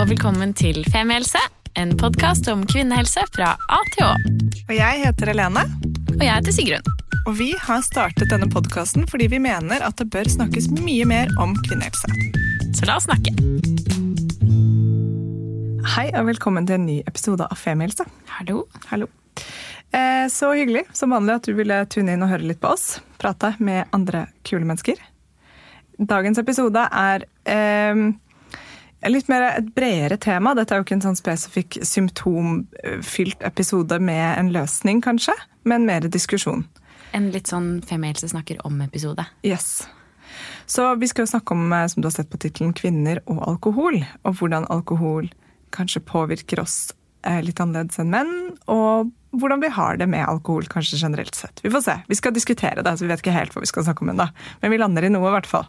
og velkommen til Femihelse, en podkast om kvinnehelse fra A til Å. Og jeg heter Helene. Og jeg heter Sigrun. Og vi har startet denne podkasten fordi vi mener at det bør snakkes mye mer om kvinnehelse. Så la oss snakke. Hei og velkommen til en ny episode av Femihelse. Hallo. Hallo. Eh, så hyggelig som vanlig at du ville tune inn og høre litt på oss. Prate med andre kule mennesker. Dagens episode er eh, litt mer et bredere tema. Dette er jo ikke en sånn spesifikk symptomfylt episode med en løsning, kanskje, men mer diskusjon. En litt sånn Femihelse snakker om-episode. Yes. Så vi skal jo snakke om, eh, som du har sett på tittelen, kvinner og alkohol. Og hvordan alkohol kanskje påvirker oss eh, litt annerledes enn menn. Og hvordan vi har det med alkohol kanskje generelt sett. Vi får se. Vi skal diskutere det, så vi vet ikke helt hva vi skal snakke om ennå. Men vi lander i noe, i hvert fall.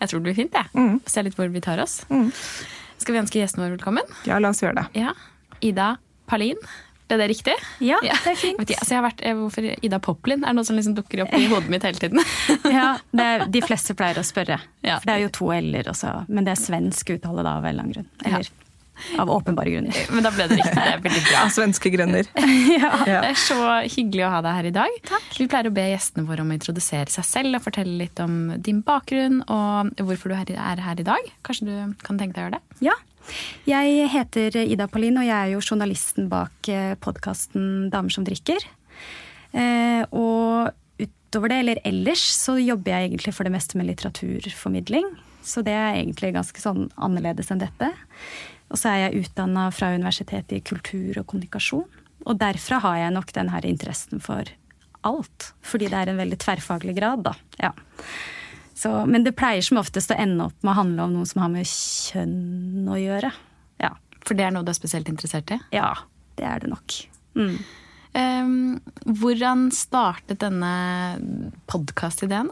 Jeg tror det blir fint, jeg. Mm. Se litt hvor vi tar oss. Skal vi ønske gjesten vår velkommen? Ja, la oss gjøre det. Ja. Ida Palin. Ble det riktig? Ja, det er fint. Vet ikke, altså jeg har vært, eh, hvorfor Ida Poplin er noe som liksom dukker opp i hodet mitt hele tiden. Ja, det er, De fleste pleier å spørre. Ja. For det er jo to l-er også. Men det er svensk uttale da, av en eller annen grunn. Eller av åpenbare grunner. Men da ble det riktig. Det er veldig bra. Av svenske grunner. ja. Ja. Det er så hyggelig å ha deg her i dag. Takk. Vi pleier å be gjestene våre om å introdusere seg selv og fortelle litt om din bakgrunn og hvorfor du er her i dag. Kanskje du kan tenke deg å gjøre det? ja. Jeg heter Ida Paulin, og jeg er jo journalisten bak podkasten Damer som drikker. Eh, og utover det, eller ellers, så jobber jeg egentlig for det meste med litteraturformidling. Så det er egentlig ganske sånn annerledes enn dette. Og så er jeg utdanna fra Universitetet i kultur og kommunikasjon. Og derfra har jeg nok den her interessen for alt. Fordi det er en veldig tverrfaglig grad, da. Ja. Så, men det pleier som oftest å ende opp med å handle om noe som har med kjønn å gjøre. Ja. For det er noe du er spesielt interessert i. Ja, det er det nok. Mm. Um, hvordan startet denne podkastideen?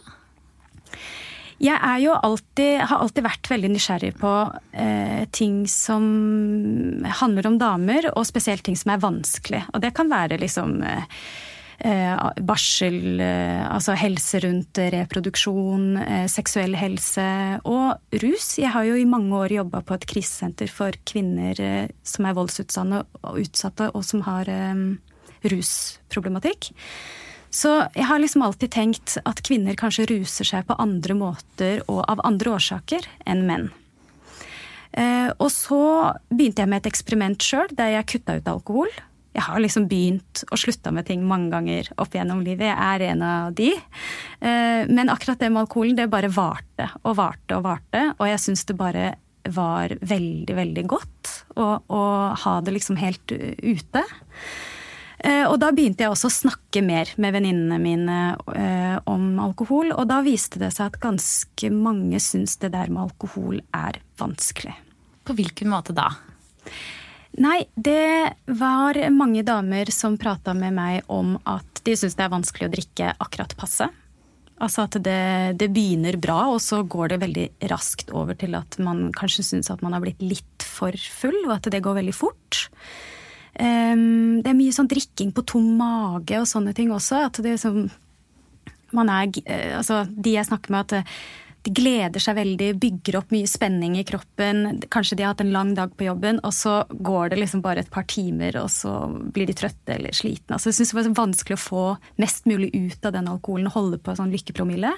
Jeg er jo alltid, har alltid vært veldig nysgjerrig på eh, ting som handler om damer, og spesielt ting som er vanskelig. Og det kan være liksom eh, barsel, eh, altså helse rundt reproduksjon, eh, seksuell helse og rus. Jeg har jo i mange år jobba på et krisesenter for kvinner eh, som er voldsutsatte og utsatte, og som har eh, rusproblematikk. Så jeg har liksom alltid tenkt at kvinner kanskje ruser seg på andre måter og av andre årsaker enn menn. Eh, og så begynte jeg med et eksperiment sjøl, der jeg kutta ut alkohol. Jeg har liksom begynt og slutta med ting mange ganger opp gjennom livet. Jeg er en av de. Eh, men akkurat det med alkoholen, det bare varte og varte og varte. Og jeg syns det bare var veldig, veldig godt å, å ha det liksom helt ute. Eh, Og da begynte jeg også å snakke mer med venninnene mine eh, om alkohol. Og da viste det seg at ganske mange syns det der med alkohol er vanskelig. På hvilken måte da? Nei, det var mange damer som prata med meg om at de syns det er vanskelig å drikke akkurat passe. Altså at det, det begynner bra, og så går det veldig raskt over til at man kanskje syns at man har blitt litt for full, og at det går veldig fort. Um, det er mye sånn drikking på tom mage og sånne ting også. At det liksom Man er eh, Altså, de jeg snakker med, at eh, de gleder seg veldig, bygger opp mye spenning i kroppen. Kanskje de har hatt en lang dag på jobben, og så går det liksom bare et par timer, og så blir de trøtte eller slitne. Altså, jeg syns det var vanskelig å få mest mulig ut av den alkoholen, holde på sånn lykkepromille.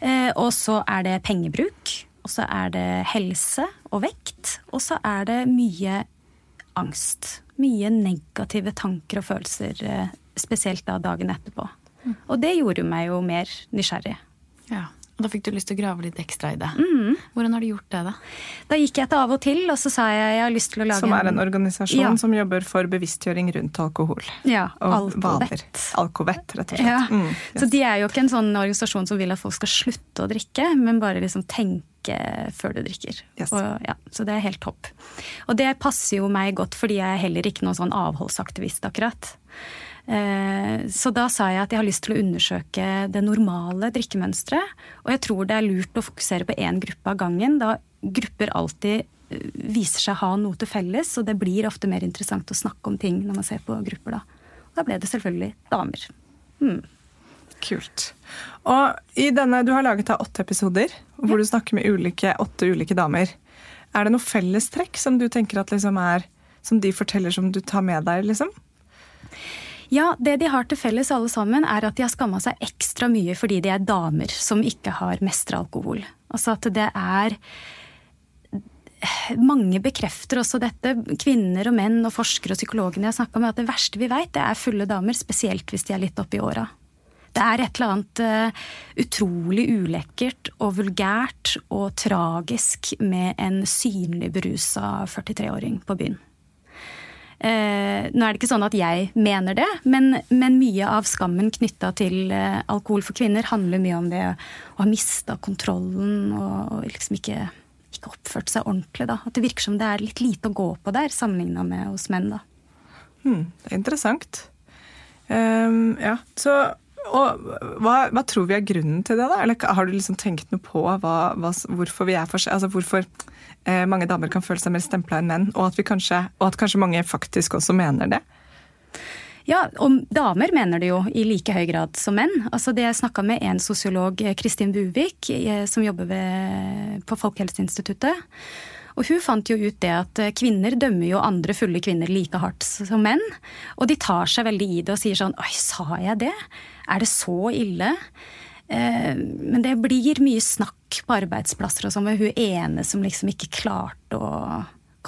Eh, og så er det pengebruk. Og så er det helse og vekt. Og så er det mye angst. Mye negative tanker og følelser, eh, spesielt da dagen etterpå. Og det gjorde meg jo mer nysgjerrig. Ja. Og da fikk du lyst til å grave litt ekstra i det. Mm. Hvordan har du gjort det, da? Da gikk jeg til Av og til, og så sa jeg jeg har lyst til å lage Som er en organisasjon Ja. som jobber for bevisstgjøring rundt alkohol. Ja, Og vaner. Alkovett. Alkovett, rett og slett. Ja. Mm, Så yes. de er jo ikke en sånn organisasjon som vil at folk skal slutte å drikke, men bare liksom tenke før du drikker. Yes. Og, ja, så det er helt topp. Og det passer jo meg godt, fordi jeg er heller ikke noen sånn avholdsaktivist, akkurat. Eh, Så da sa jeg at jeg har lyst til å undersøke det normale drikkemønsteret. Og jeg tror det er lurt å fokusere på én gruppe av gangen, da grupper alltid eh, viser seg å ha noe til felles, og det blir ofte mer interessant å snakke om ting når man ser på grupper da. Og da ble det selvfølgelig damer. Mm. Kult. Og i denne, Du har laget da åtte episoder hvor du snakker med ulike, åtte ulike damer. er det noe fellestrekk som du tenker at liksom er Som de forteller som du tar med deg, liksom? Ja, det de har til felles alle sammen, er at de har skamma seg ekstra mye fordi de er damer som ikke har mestra alkohol. Altså at det er mange bekrefter også dette, kvinner og menn og forskere og psykologene jeg har snakka med, at det verste vi veit, det er fulle damer, spesielt hvis de er litt oppi åra. Det er et eller annet uh, utrolig ulekkert og vulgært og tragisk med en synlig berusa 43-åring på byen. Uh, nå er det ikke sånn at jeg mener det, men, men mye av skammen knytta til uh, alkohol for kvinner handler mye om det å ha mista kontrollen og, og liksom ikke ikke oppført seg ordentlig. Da. At det virker som det er litt lite å gå på der, sammenligna med hos menn. Da. Hmm, det er interessant. Um, ja, så og hva, hva, tror vi er grunnen til det? da? Eller Har du liksom tenkt noe på hva, hva, hvorfor vi er for, altså hvorfor eh, mange damer kan føle seg mer stempla enn menn, og at, kanskje, og at kanskje mange faktisk også mener det? Ja, og damer mener det jo i like høy grad som menn. Altså det Jeg snakka med en sosiolog, Kristin Buvik, eh, som jobber ved, på Folkehelseinstituttet. Og hun fant jo ut det at kvinner dømmer jo andre fulle kvinner like hardt som menn. Og de tar seg veldig i det og sier sånn Oi, sa jeg det? Er det så ille? Eh, men det blir mye snakk på arbeidsplasser og sånn med hun ene som liksom ikke klarte å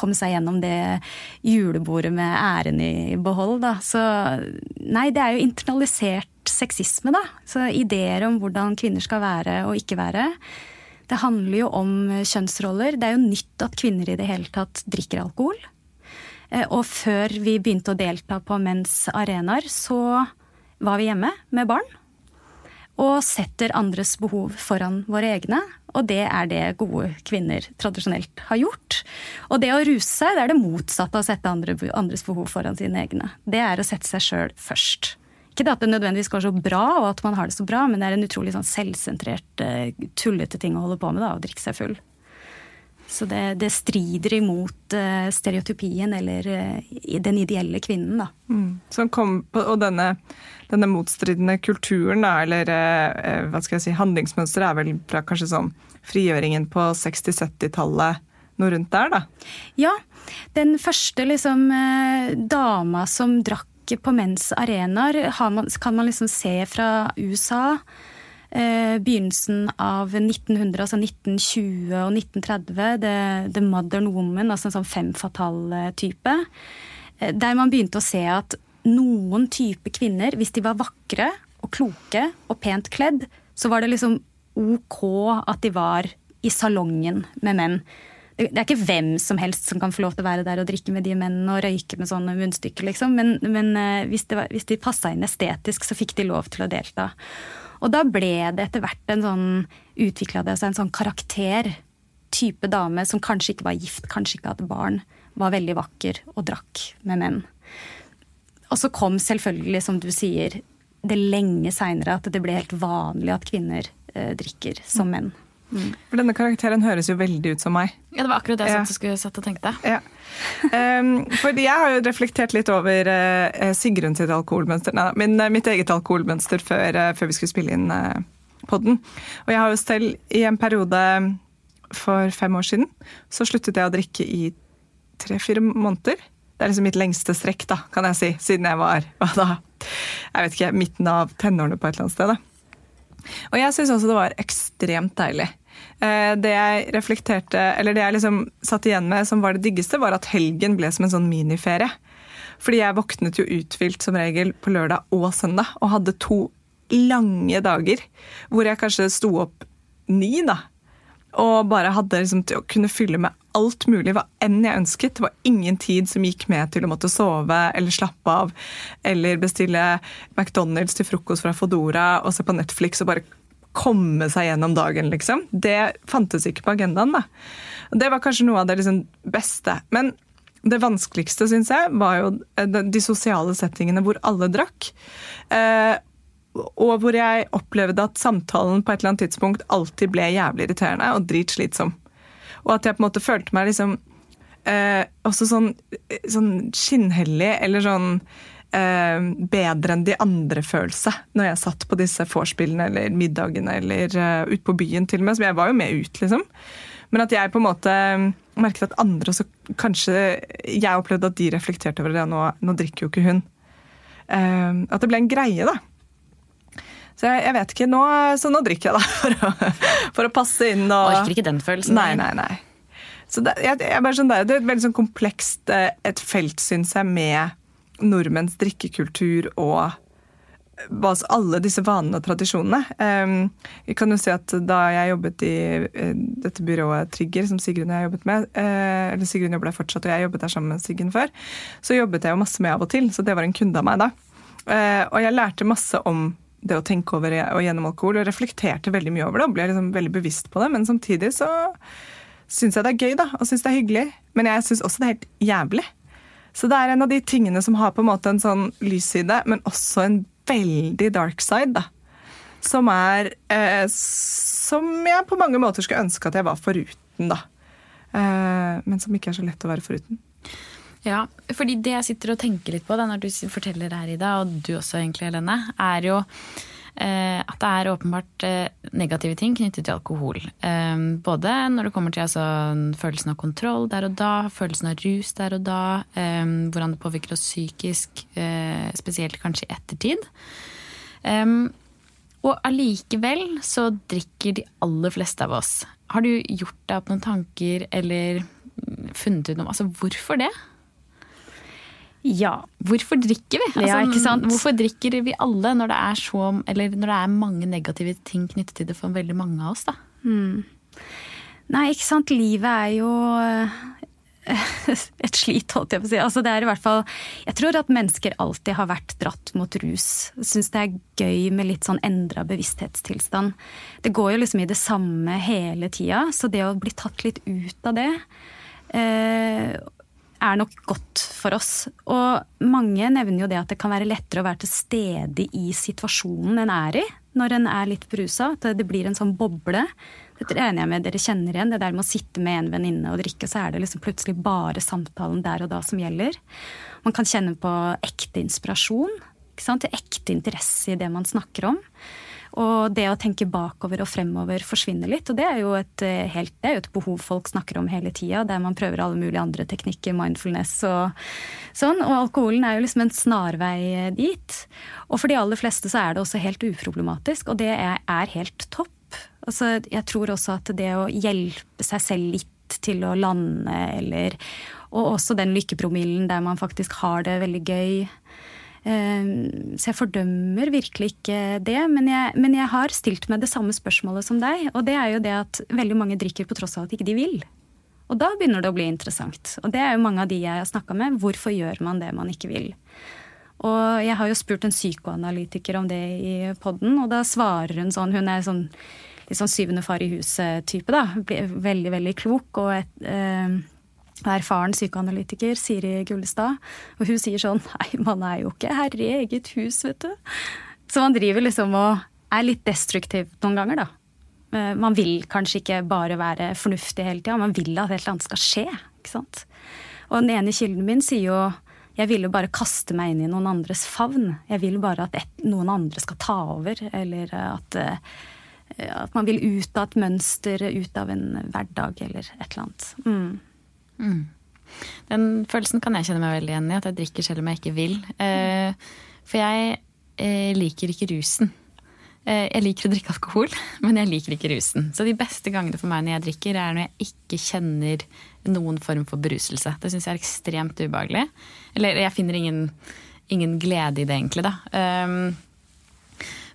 komme seg gjennom det julebordet med æren i behold. Da. Så nei, det er jo internalisert sexisme, da. Så ideer om hvordan kvinner skal være og ikke være. Det handler jo om kjønnsroller. Det er jo nytt at kvinner i det hele tatt drikker alkohol. Eh, og før vi begynte å delta på menns arenaer, så var vi hjemme med barn. Og setter andres behov foran våre egne. Og det er det gode kvinner tradisjonelt har gjort. Og det å ruse seg, det er det motsatte av å sette andres behov foran sine egne. Det er å sette seg sjøl først. Ikke det at det nødvendigvis går så bra, og at man har det så bra, men det er en utrolig sånn selvsentrert, eh, tullete ting å holde på med, da, å drikke seg full. Så det, det strider imot uh, stereotypien eller uh, den ideelle kvinnen, da. Mm. Kom, og denne, denne, motstridende kulturen, da, eller hva skal jeg si, handlingsmønsteret er vel fra kanskje sånn frigjøringen på 60-70-tallet, noe rundt der, da? Ja. Den første liksom dama som drakk på menns arenaer, kan man liksom se fra USA eh, begynnelsen av 1900, altså 1920 og 1930, The, the Modern Woman, altså en sånn fem fatal-type. Eh, der man begynte å se at noen type kvinner, hvis de var vakre og kloke og pent kledd, så var det liksom ok at de var i salongen med menn. Det er ikke hvem som helst som kan få lov til å være der og drikke med de mennene og røyke med sånne munnstykker, liksom. Men, men eh, hvis, var, hvis de passa inn estetisk, så fikk de lov til å delta. Og da ble det etter hvert en sånn Utvikla det seg en sånn karakter. Type dame som kanskje ikke var gift, kanskje ikke hadde barn. Var veldig vakker og drakk med menn. Og så kom selvfølgelig, som du sier, det lenge seinere at det ble helt vanlig at kvinner eh, drikker som menn. Mm. For denne karakteren høres jo veldig ut som meg. Ja, Det var akkurat det jeg ja. skulle, satt og tenkte. Ja. Um, fordi jeg har jo reflektert litt over uh, Sigrun sitt alkoholmønster, nei, min, uh, mitt eget alkoholmønster før, uh, før, vi skulle spille inn uh, podden. Og jeg har jo selv i en periode for fem år siden så sluttet jeg å drikke i tre-fire måneder. Det er liksom mitt lengste strekk, da, kan jeg si, siden jeg var hva da, jeg vet ikke, midten av tenårene på et eller annet sted. da. Og jeg syns også det var ekstremt deilig. Eh, det jeg reflekterte, eller det jeg liksom satt igjen med som var det diggeste, var at helgen ble som en sånn miniferie. Fordi jeg våknet jo uthvilt som regel på lørdag og søndag og hadde to lange dager hvor jeg kanskje sto opp ni, da. Og bare hadde liksom til å kunne fylle med alt mulig, hva enn jeg ønsket. Det var ingen tid som gikk med til å måtte sove eller slappe av. Eller bestille McDonald's til frokost fra Fodora og se på Netflix og bare komme seg gjennom dagen, liksom. Det fantes ikke på agendaen. da. Det var kanskje noe av det liksom beste. Men det vanskeligste, syns jeg, var jo de sosiale settingene hvor alle drakk. Eh, og hvor jeg opplevde at samtalen på et eller annet tidspunkt alltid ble jævlig irriterende og dritslitsom. Og at jeg på en måte følte meg liksom eh, også sånn, sånn skinnhellig eller sånn Eh, bedre enn de andre følelse når jeg satt på disse vorspielene eller middagene eller uh, ute på byen til og med. Så jeg var jo med ut, liksom. Men at jeg på en måte merket at andre også kanskje Jeg opplevde at de reflekterte over det, nå, nå drikker jo ikke hun. Uh, at det ble en greie, da. Så jeg, jeg, vet ikke, nå, så nå drikker jeg, da. For å, for å passe inn. Og... Orker ikke den følelsen. Nei, nei, nei. Så det, jeg, jeg sånn, det er et veldig sånn komplekst eh, et felt, syns jeg, med nordmenns drikkekultur og alle disse vanene og tradisjonene. Um, vi kan jo si at Da jeg jobbet i uh, dette byrået Trigger, som Sigrun og jeg jobbet med eller Sigrun jobber der fortsatt, og jeg jobbet der sammen med Sigrun før, så jobbet jeg jo masse med av og til. Så det var en kunde av meg da. Og jeg lærte masse om det å tenke over og gjennom alkohol, og reflekterte veldig mye over det og ble liksom veldig bevisst på det. Men samtidig så syns jeg det er gøy da, og syns det er hyggelig. Men jeg syns også det er helt jævlig. Så det er en av de tingene som har på en måte en sånn lysside, men også en veldig dark side. da. Som er eh, Som jeg på mange måter skulle ønske at jeg var foruten, da. Eh, men som ikke er så lett å være foruten. Ja, fordi det jeg sitter og tenker litt på da, når du forteller her, Ida, og du også egentlig, Helene, er jo Eh, at det er åpenbart eh, negative ting knyttet til alkohol. Eh, både når det kommer til altså, følelsen av kontroll der og da, følelsen av rus der og da, hvordan det påvirker oss psykisk, spesielt kanskje i ettertid. Og allikevel så drikker de aller fleste av oss. Har du gjort deg opp noen tanker eller funnet ut noe? Altså, hvorfor det? Ja. Hvorfor drikker vi? Altså, ja, ikke sant? Hvorfor drikker vi alle når det, er så, eller når det er mange negative ting knyttet til det for veldig mange av oss? da? Mm. Nei, ikke sant. Livet er jo et slit, holdt jeg på å si. Altså, det er i hvert fall Jeg tror at mennesker alltid har vært dratt mot rus. Syns det er gøy med litt sånn endra bevissthetstilstand. Det går jo liksom i det samme hele tida, så det å bli tatt litt ut av det eh, er nok godt for oss. Og mange nevner jo det at det kan være lettere å være til stede i situasjonen en er i når en er litt berusa. At det blir en sånn boble. Dette regner jeg med dere kjenner igjen. Det der med å sitte med en venninne og drikke, så er det liksom plutselig bare samtalen der og da som gjelder. Man kan kjenne på ekte inspirasjon. Sant? Ekte interesse i det man snakker om. Og det å tenke bakover og fremover forsvinner litt. Og det er jo et, eh, helt, det er jo et behov folk snakker om hele tida, der man prøver alle mulige andre teknikker, mindfulness og sånn. Og alkoholen er jo liksom en snarvei dit. Og for de aller fleste så er det også helt uproblematisk, og det er, er helt topp. Altså, jeg tror også at det å hjelpe seg selv litt til å lande, eller Og også den lykkepromillen der man faktisk har det veldig gøy Eh, så jeg fordømmer virkelig ikke det, men jeg, men jeg, har stilt meg det samme spørsmålet som deg. Og det er jo det at veldig mange drikker på tross av at ikke de vil. Og da begynner det å bli interessant. Og det er jo mange av de jeg har snakka med. Hvorfor gjør man det man ikke vil? Og jeg har jo spurt en psykoanalytiker om det i poden, og da svarer hun sånn Hun er sånn litt sånn syvende far i huset-type, da. Veldig, veldig klok og et, eh, erfaren psykoanalytiker, Siri Gullestad. Og hun sier sånn Nei, man er jo ikke herre i eget hus, vet du. Så man driver liksom og er litt destruktiv noen ganger, da. Eh, man vil kanskje ikke bare være fornuftig hele tida, man vil at et eller annet skal skje. ikke sant? Og den ene kilden min sier jo jeg ville bare kaste meg inn i noen andres favn. Jeg vil bare at et, noen andre skal ta over, eller at, eh, at man vil ut av et mønster, ut av en hverdag, eller et eller annet. Mm. Mm. Den følelsen kan jeg kjenne meg veldig igjen i, at jeg drikker selv om jeg ikke vil. Eh, for jeg eh, liker ikke rusen. Eh, jeg liker å drikke alkohol, men jeg liker ikke rusen. Så de beste gangene for meg når jeg drikker, er når jeg ikke kjenner noen form for beruselse. Det syns jeg er ekstremt ubehagelig. Eller jeg finner ingen, ingen glede i det, egentlig, da.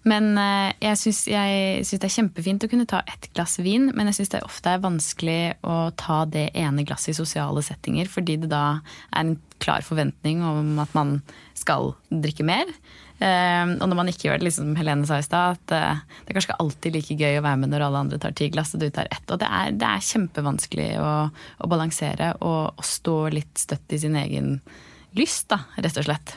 Men eh, jeg syns, det er kjempefint å kunne ta ett glass vin, men jeg syns det ofte er vanskelig å ta det ene glasset i sosiale settinger, fordi det da er en klar forventning om at man skal drikke mer. Uh, og når man ikke gjør det, liksom Helene sa i stad, at uh, det er kanskje ikke alltid like gøy å være med når alle andre tar ti glass og du tar ett. Og det er, det er kjempevanskelig å, å balansere og å stå litt støtt i sin egen lyst, da, rett og slett.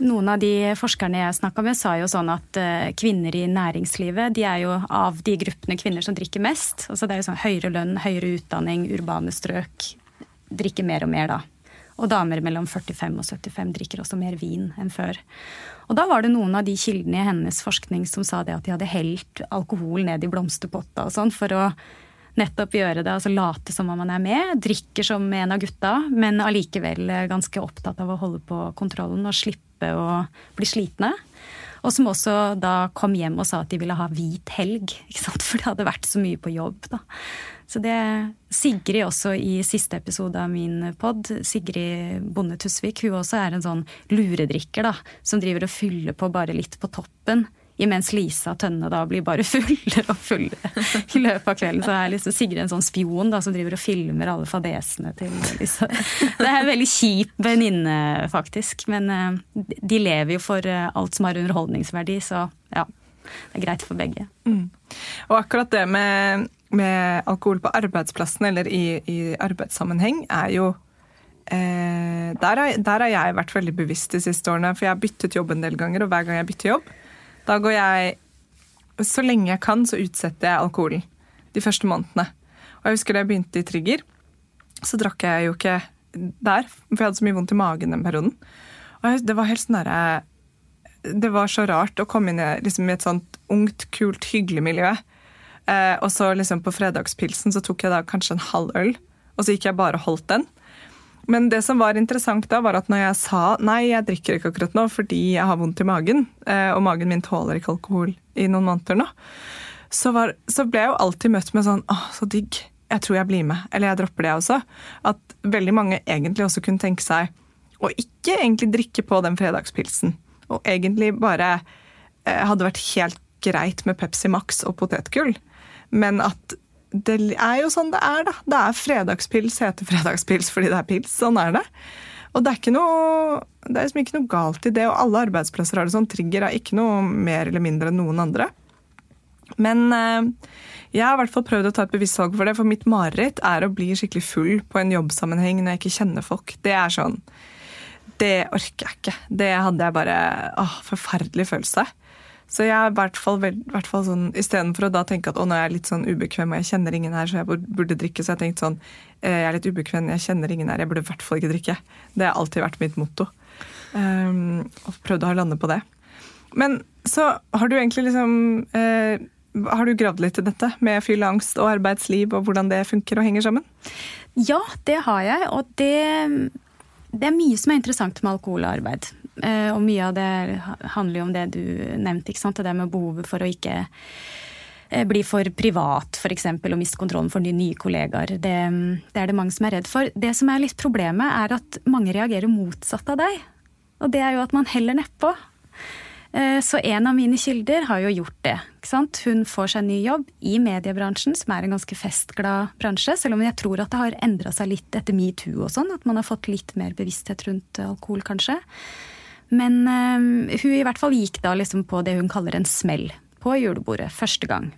Noen av de forskerne jeg snakka med, sa jo sånn at eh, kvinner i næringslivet de er jo av de gruppene kvinner som drikker mest. Altså det er jo sånn høyere lønn, høyere utdanning, urbane strøk. Drikker mer og mer, da. Og damer mellom 45 og 75 drikker også mer vin enn før. Og da var det noen av de kildene i hennes forskning som sa det at de hadde helt alkohol ned i blomsterpotta og sånn for å nettopp gjøre det, altså late som om man er med. Drikker som en av gutta, men allikevel ganske opptatt av å holde på kontrollen og slippe å bli slitne. Og som også da kom hjem og sa at de ville ha hvit helg, for det hadde vært så mye på jobb. da. Så det Sigrid også i siste episode av min pod, Sigrid Bonde Tusvik, hun også er en sånn luredrikker da, som driver og fyller på bare litt på toppen. Imens Lisa Tønne da blir bare fullere og fullere i løpet av kvelden. Så er liksom Sigrid en sånn spion da, som driver og filmer alle fadesene til Lisa. Det er en veldig kjip venninne, faktisk. Men uh, de lever jo for uh, alt som har underholdningsverdi, så ja. Det er greit for begge. Mm. Og akkurat det med med alkohol på arbeidsplassen eller i, i arbeidssammenheng, er jo eh, der, har, der, har, jeg vært veldig bevisst de siste årene. For jeg har byttet jobb en del ganger, og hver gang jeg bytter jobb, da går jeg Så lenge jeg kan, så utsetter jeg alkoholen. De første månedene. Og jeg husker da jeg begynte i Trigger, så drakk jeg jo ikke der, for jeg hadde så mye vondt i magen den perioden. Og det var helt sånn derre Det var så rart å komme inn liksom, i et sånt ungt, kult, hyggelig miljø Eh, og så liksom på fredagspilsen så tok jeg da kanskje en halv øl, og så gikk jeg bare og holdt den. Men det som var interessant da, var at når jeg sa nei, jeg drikker ikke akkurat nå fordi jeg har vondt i magen, eh, og magen min tåler ikke alkohol i noen måneder nå, så, var, så ble jeg jo alltid møtt med sånn åh, så digg. Jeg tror jeg blir med. Eller jeg dropper det også. At veldig mange egentlig også kunne tenke seg å ikke egentlig drikke på den fredagspilsen. Og egentlig bare eh, hadde vært helt greit med Pepsi Max og potetgull. Men at det er jo sånn det er, da. Det er fredagspils heter fredagspils fordi det er pils. Sånn er det. Og det er, noe, det er liksom ikke noe galt i det, og alle arbeidsplasser har det sånn. Trigger er ikke noe mer eller mindre enn noen andre. Men eh, jeg har i hvert fall prøvd å ta et bevisst valg for det, for mitt mareritt er å bli skikkelig full på en jobbsammenheng når jeg ikke kjenner folk. Det er sånn Det orker jeg ikke. Det hadde jeg bare åh, Forferdelig følelse. Så jeg er i hvert fall, hvert fall sånn, Istedenfor å da tenke at å, nå er jeg litt sånn ubekvem og jeg kjenner ingen her, så jeg burde drikke, så jeg tenkte tenkt sånn eh, Jeg er litt ubekvem, jeg kjenner ingen her, jeg burde i hvert fall ikke drikke. Det har alltid vært mitt motto. Um, og prøvd å ha lande på det. Men så har du egentlig liksom uh, Har du gravd litt i dette med fyll angst og arbeidsliv og hvordan det funker og henger sammen? Ja, det har jeg. Og det, det er mye som er interessant med alkohol og arbeid. Eh, og mye av det handler jo om det du nevnte, ikke sant? det med behovet for å ikke eh, bli for privat, f.eks., og miste kontrollen for nye kollegaer. Det, det, er det mange som er redd for. Det som er litt problemet, er at mange reagerer motsatt av deg. Og det er jo at man heller nedpå. Eh, så en av mine kilder har jo gjort det. Hun får seg ny jobb i mediebransjen, som er en ganske festglad bransje. Selv om jeg tror at det har endra seg litt etter metoo og sånn. At man har fått litt mer bevissthet rundt alkohol, kanskje. Men uh, hun i hvert fall gikk da liksom på det hun kaller en smell på julebordet første gang.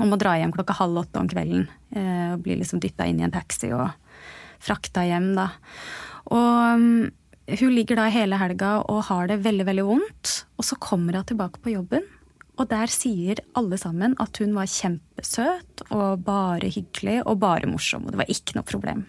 Om å dra hjem klokka halv åtte om kvelden. Uh, og bli liksom dytta inn i en taxi og frakta hjem, da. Og um, hun ligger da hele helga og har det veldig, veldig vondt. Og så kommer hun tilbake på jobben, og der sier alle sammen at hun var kjempesøt og bare hyggelig og bare morsom. Og det var ikke noe problem.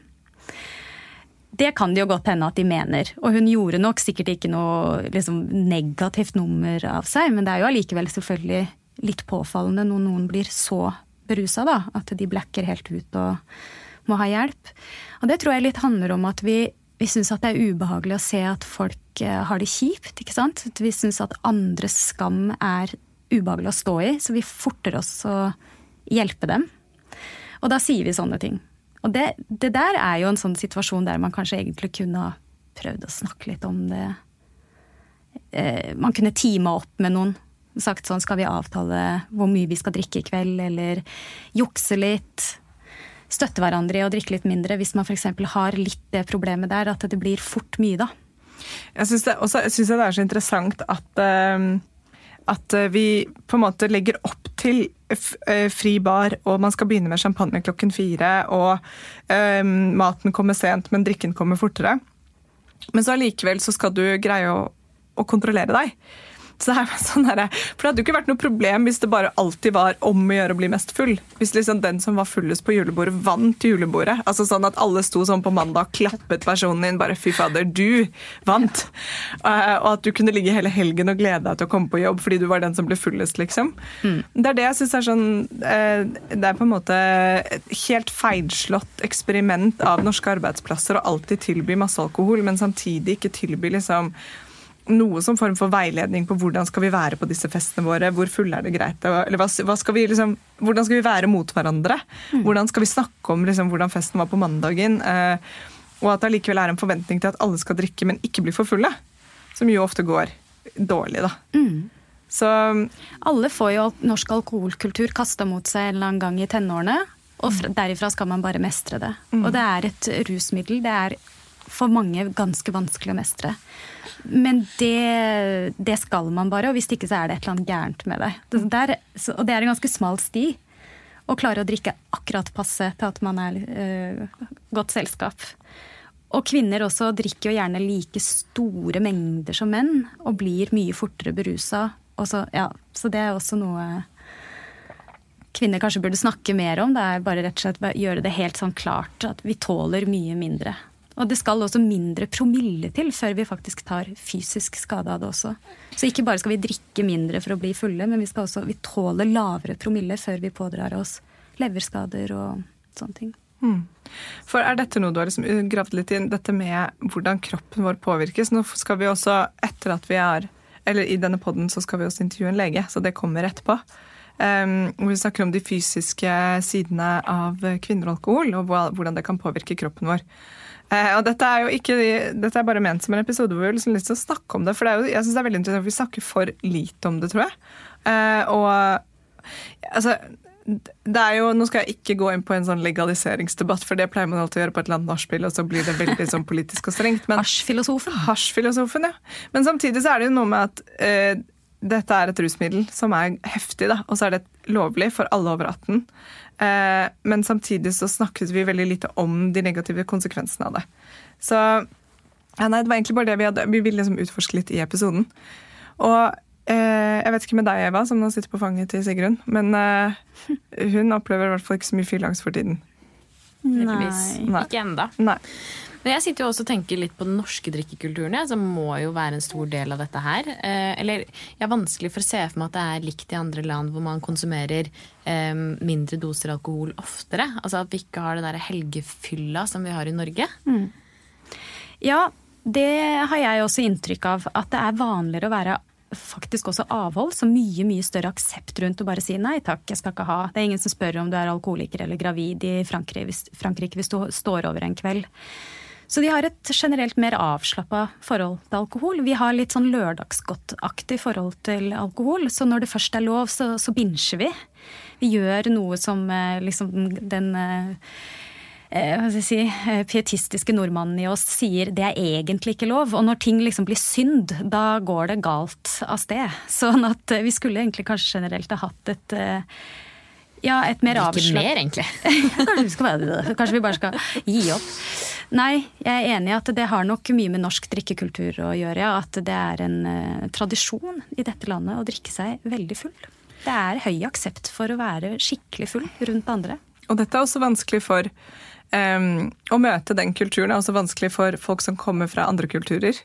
Det kan det jo godt hende at de mener. Og hun gjorde nok sikkert ikke noe liksom, negativt nummer av seg, men det er jo allikevel selvfølgelig litt påfallende når noen blir så berusa, da. At de blacker helt ut og må ha hjelp. Og det tror jeg litt handler om at vi, vi syns at det er ubehagelig å se at folk eh, har det kjipt, ikke sant. Vi syns at andres skam er ubehagelig å stå i, så vi forter oss å hjelpe dem. Og da sier vi sånne ting. Og det, det, der er jo en sånn situasjon der man kanskje egentlig kunne ha prøvd å snakke litt om det. Eh, man kunne teama opp med noen. Sagt sånn skal vi avtale hvor mye vi skal drikke i kveld, eller jukse litt. Støtte hverandre i å drikke litt mindre hvis man f.eks. har litt det problemet der, at det blir fort mye da. Jeg syns det, det, er så interessant at, uh, at vi på en måte legger opp til Eh, fri bar, og man skal begynne med champagne klokken fire, og um, maten kommer sent, men drikken kommer fortere. Men så allikevel så skal du greie å, å kontrollere deg. Så det, er sånn her, for det hadde jo ikke vært noe problem hvis det bare alltid var om å gjøre å bli mest full. Hvis liksom den som var fullest på julebordet, vant julebordet. Altså sånn at alle sto sånn på mandag og klappet personen din. Bare 'fy fader, du vant'. Uh, og at du kunne ligge hele helgen og glede deg til å komme på jobb fordi du var den som ble fullest, liksom. Mm. Det er det jeg syns er sånn uh, Det er på en måte et helt feilslått eksperiment av norske arbeidsplasser å alltid tilby masse alkohol, men samtidig ikke tilby liksom noe som form for veiledning på hvordan skal vi være på disse festene våre. Hvor fulle er det greit? Eller hva, hva skal vi liksom, hvordan skal vi være mot hverandre? Mm. Hvordan skal vi snakke om liksom, hvordan festen var på mandagen? Eh, og at det allikevel er en forventning til at alle skal drikke, men ikke bli for fulle. Som jo ofte går dårlig, da. Mm. Så Alle får jo norsk alkoholkultur kasta mot seg en eller annen gang i tenårene. Og derifra skal man bare mestre det. Mm. Og det er et rusmiddel. Det er for mange ganske vanskelig å mestre. Men det, det, skal man bare, og hvis ikke så er det et eller annet gærent med deg. det der, og det er en ganske smal sti. Å klare å drikke akkurat passe til at man er øh, godt selskap. Og kvinner også drikker jo gjerne like store mengder som menn, og blir mye fortere berusa. Så, ja, så det er også noe kvinner kanskje burde snakke mer om. Det er bare rett og slett gjøre det helt sånn klart at vi tåler mye mindre. Og det skal også mindre promille til før vi faktisk tar fysisk skade av det også. Så ikke bare skal vi drikke mindre for å bli fulle, men vi skal også vi tåler lavere promille før vi pådrar oss leverskader og sånne ting. Mm. For Er dette noe du har liksom gravd litt inn, dette med hvordan kroppen vår påvirkes? Nå skal vi også, etter at vi er Eller i denne poden så skal vi også intervjue en lege, så det kommer etterpå. Um, vi snakker om de fysiske sidene av kvinner og alkohol, og hvordan det kan påvirke kroppen vår. Eh, og dette er jo ikke, dette er bare ment som en episode hvor vi har liksom til å snakke om det. For det er jo, jeg synes det er veldig interessant, vi snakker for lite om det, tror jeg. Eh, og altså det er jo, Nå skal jeg ikke gå inn på en sånn legaliseringsdebatt, for det pleier man alltid å gjøre på et eller annet nachspiel, og så blir det veldig sånn politisk og strengt. Hasjfilosofen. Hasjfilosofen, ja. Men samtidig så er det jo noe med at eh, dette er et rusmiddel som er heftig, da, og så er det lovlig for alle over 18. Eh, men samtidig så snakket vi veldig lite om de negative konsekvensene av det. Så ja, nei, det var egentlig bare det vi hadde. Vi ville liksom utforske litt i episoden. Og eh, jeg vet ikke med deg, Eva, som nå sitter på fanget til Sigrun, men eh, hun opplever i hvert fall ikke så mye fylleangst for tiden. Nei. nei. Ikke enda. Men jeg sitter jo også og tenker litt på den norske drikkekulturen, som må jo være en stor del av dette her. Eh, eller jeg er vanskelig for å se for meg at det er likt i andre land hvor man konsumerer eh, mindre doser alkohol oftere. Altså at vi ikke har det der helgefylla som vi har i Norge. Mm. Ja, det har jeg også inntrykk av. At det er vanligere å være faktisk også avhold, så mye mye større aksept rundt å bare si nei takk, jeg skal ikke ha. Det er ingen som spør om du er alkoholiker eller gravid i Frankrike hvis, Frankrike hvis du står over en kveld. Så de har et generelt mer avslappa forhold til alkohol. Vi har litt sånn lørdagsgodtaktig forhold til alkohol, så når det først er lov, så, så binsjer vi. Vi gjør noe som eh, liksom den den hva skal jeg si, eh, pietistiske nordmannen i oss sier det er egentlig ikke lov. Og når ting liksom blir synd, da går det galt av sted. Sånn at vi skulle egentlig kanskje generelt ha hatt et ja, et mer avslappet Ikke mer, egentlig. kanskje, vi skal, kanskje vi bare skal gi opp. Nei, jeg er enig i at det har nok mye med norsk drikkekultur å gjøre. Ja. At det er en uh, tradisjon i dette landet å drikke seg veldig full. Det er høy aksept for å være skikkelig full rundt andre. Og dette er også vanskelig for um, Å møte den kulturen er også vanskelig for folk som kommer fra andre kulturer.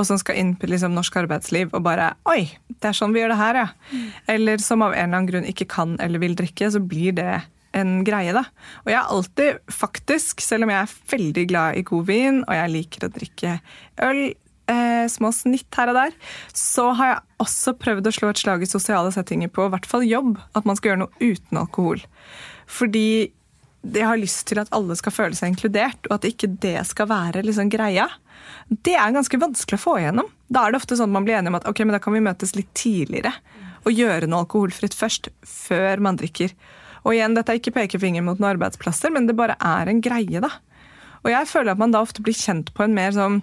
Og som skal inn på liksom, norsk arbeidsliv og bare Oi, det er sånn vi gjør det her, ja. Mm. Eller som av en eller annen grunn ikke kan eller vil drikke, så blir det en greie, da. Og jeg har alltid, faktisk, selv om jeg er veldig glad i god vin, og jeg liker å drikke øl, eh, små snitt her og der, så har jeg også prøvd å slå et slag i sosiale settinger på i hvert fall jobb. At man skal gjøre noe uten alkohol. Fordi jeg har lyst til at alle skal føle seg inkludert, og at ikke det skal være liksom greia. Det er ganske vanskelig å få igjennom. Da er det ofte sånn at man blir enige om at ok, men da kan vi møtes litt tidligere og gjøre noe alkoholfritt først, før man drikker. Og igjen, dette er ikke pekefinger mot noen arbeidsplasser, men det bare er en greie, da. Og jeg føler at man da ofte blir kjent på en mer sånn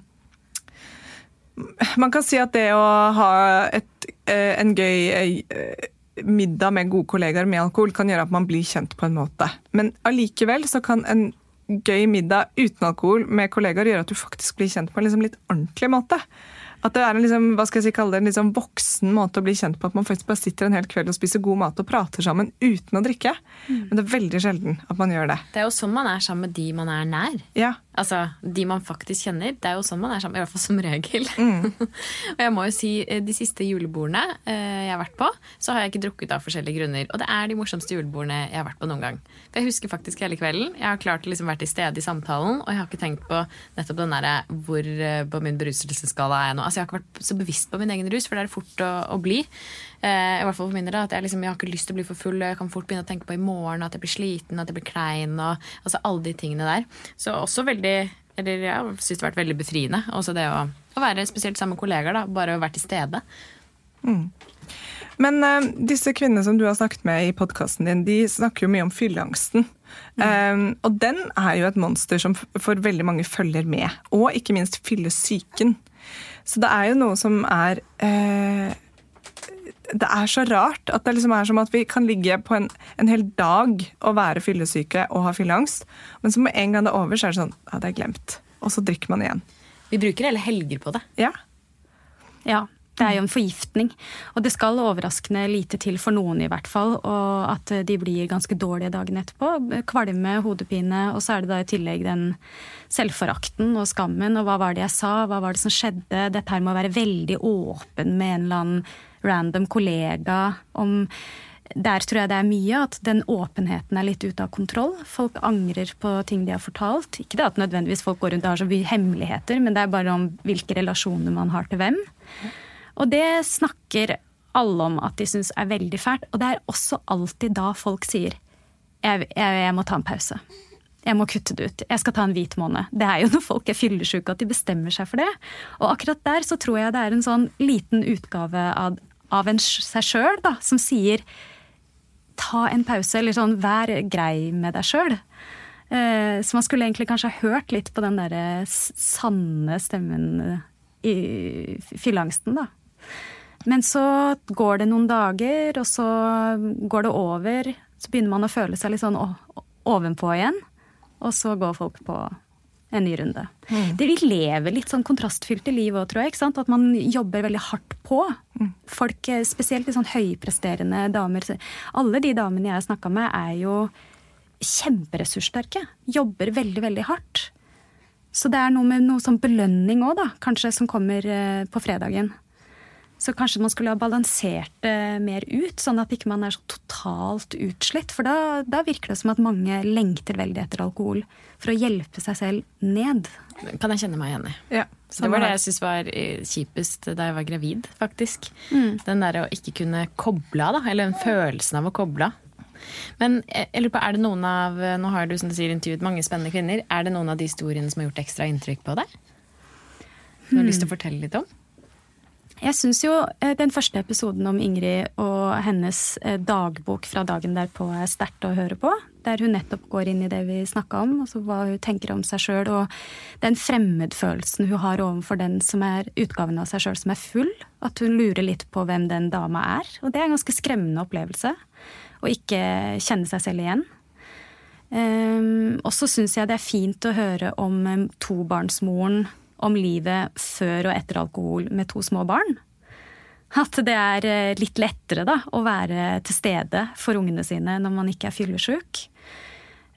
Man kan si at det å ha et, eh, en gøy eh, middag med gode kollegaer med alkohol kan gjøre at man blir kjent på en måte. Men allikevel så kan en gøy middag uten alkohol med kollegaer gjøre at du faktisk blir kjent på en liksom litt ordentlig måte. At det er en liksom, hva skal jeg si, kalle det, en liksom voksen måte å bli kjent på. At man faktisk bare sitter en hel kveld og spiser god mat og prater sammen uten å drikke. Mm. Men det er veldig sjelden at man gjør det. Det er jo sånn man er sammen med de man er nær. Ja. Altså, De man faktisk kjenner. Det er jo sånn man er sammen, i hvert fall som regel. Mm. og jeg må jo si, eh, de siste julebordene eh, jeg har vært på, så har jeg ikke drukket av forskjellige grunner. Og det er de morsomste julebordene jeg har vært på noen gang. For Jeg husker faktisk hele kvelden. Jeg har klart å liksom være til stede i samtalen, og jeg har ikke tenkt på nettopp den derre hvor eh, på min beruselsesskala er jeg nå. Altså, Jeg har ikke vært så bevisst på min egen rus, for det er det fort å, å bli. Eh, I hvert fall for min del. At jeg, liksom, jeg har ikke lyst til å bli for full. Jeg kan fort begynne å tenke på i morgen at jeg blir sliten, at jeg blir klein. Og, altså alle de tingene der. Så også veldig Eller jeg syns det har vært veldig befriende. Også det å, å være spesielt sammen med kollegaer. da, Bare å være til stede. Mm. Men uh, disse kvinnene som du har snakket med i podkasten din, de snakker jo mye om fylleangsten. Mm. Um, og den er jo et monster som for veldig mange følger med. Og ikke minst fyllesyken. Så det er jo noe som er uh, Det er så rart at det liksom er som at vi kan ligge på en, en hel dag og være fyllesyke og ha fylleangst, men så med en gang det er over, så er det sånn Ja, det er glemt. Og så drikker man igjen. Vi bruker hele helger på det. Ja. Ja, det er jo en forgiftning. Og det skal overraskende lite til for noen, i hvert fall. Og at de blir ganske dårlige dagen etterpå. Kvalme, hodepine, og så er det da i tillegg den selvforakten og skammen. Og hva var det jeg sa, hva var det som skjedde? Dette her må være veldig åpen med en eller annen random kollega om der tror jeg det er mye at den åpenheten er litt ute av kontroll. Folk angrer på ting de har fortalt. Ikke det at nødvendigvis folk går rundt og har så mye hemmeligheter, men det er bare om hvilke relasjoner man har til hvem. Og det snakker alle om at de syns er veldig fælt. Og det er også alltid da folk sier jeg, jeg, jeg må ta en pause. Jeg må kutte det ut. Jeg skal ta en hvit måned. Det er jo når folk er fyllesyke at de bestemmer seg for det. Og akkurat der så tror jeg det er en sånn liten utgave av, av en seg sjøl som sier ta en pause, eller sånn vær grei med deg sjøl. Eh, så man skulle egentlig kanskje ha hørt litt på den derre sanne stemmen i fylleangsten, da. Men så går det noen dager, og så går det over. Så begynner man å føle seg litt sånn ovenpå igjen. Og så går folk på en ny runde. Mm. Det, vi lever litt sånn kontrastfylte liv òg, tror jeg. ikke sant? At man jobber veldig hardt på. Mm. Folk, eh, spesielt litt sånn høypresterende damer. Alle de damene jeg har snakka med, er jo kjemperessurssterke. Jobber veldig, veldig hardt. Så det er noe med noe sånn belønning òg, da, kanskje, som kommer eh, på fredagen. Så kanskje man skulle ha balansert det mer ut, sånn at ikke man er så totalt utslitt. For da, da, virker det som at mange lengter veldig etter alkohol for å hjelpe seg selv ned. Kan jeg kjenne meg igjen i. Ja, det var det jeg syntes var eh, kjipest da jeg var gravid, faktisk. Mm. Den derre å ikke kunne koble av, da. Eller den følelsen av å koble av. Men eh, jeg lurer på, er det noen av Nå har du som du sier intervjuet mange spennende kvinner. Er det noen av de historiene som har gjort ekstra inntrykk på deg? Du har lyst til å fortelle litt om? Jeg syns jo eh, den første episoden om Ingrid og hennes eh, dagbok fra dagen derpå er sterkt å høre på. Der hun nettopp går inn i det vi snakka om, altså hva hun tenker om seg sjøl. Og den fremmedfølelsen hun har overfor den som er utgaven av seg sjøl som er full. At hun lurer litt på hvem den dama er. Og det er en ganske skremmende opplevelse. Å ikke kjenne seg selv igjen. Um, og så syns jeg det er fint å høre om tobarnsmoren om livet før og etter alkohol med to små barn. At det er eh, litt lettere da, å være til stede for ungene sine når man ikke er fyllesyk.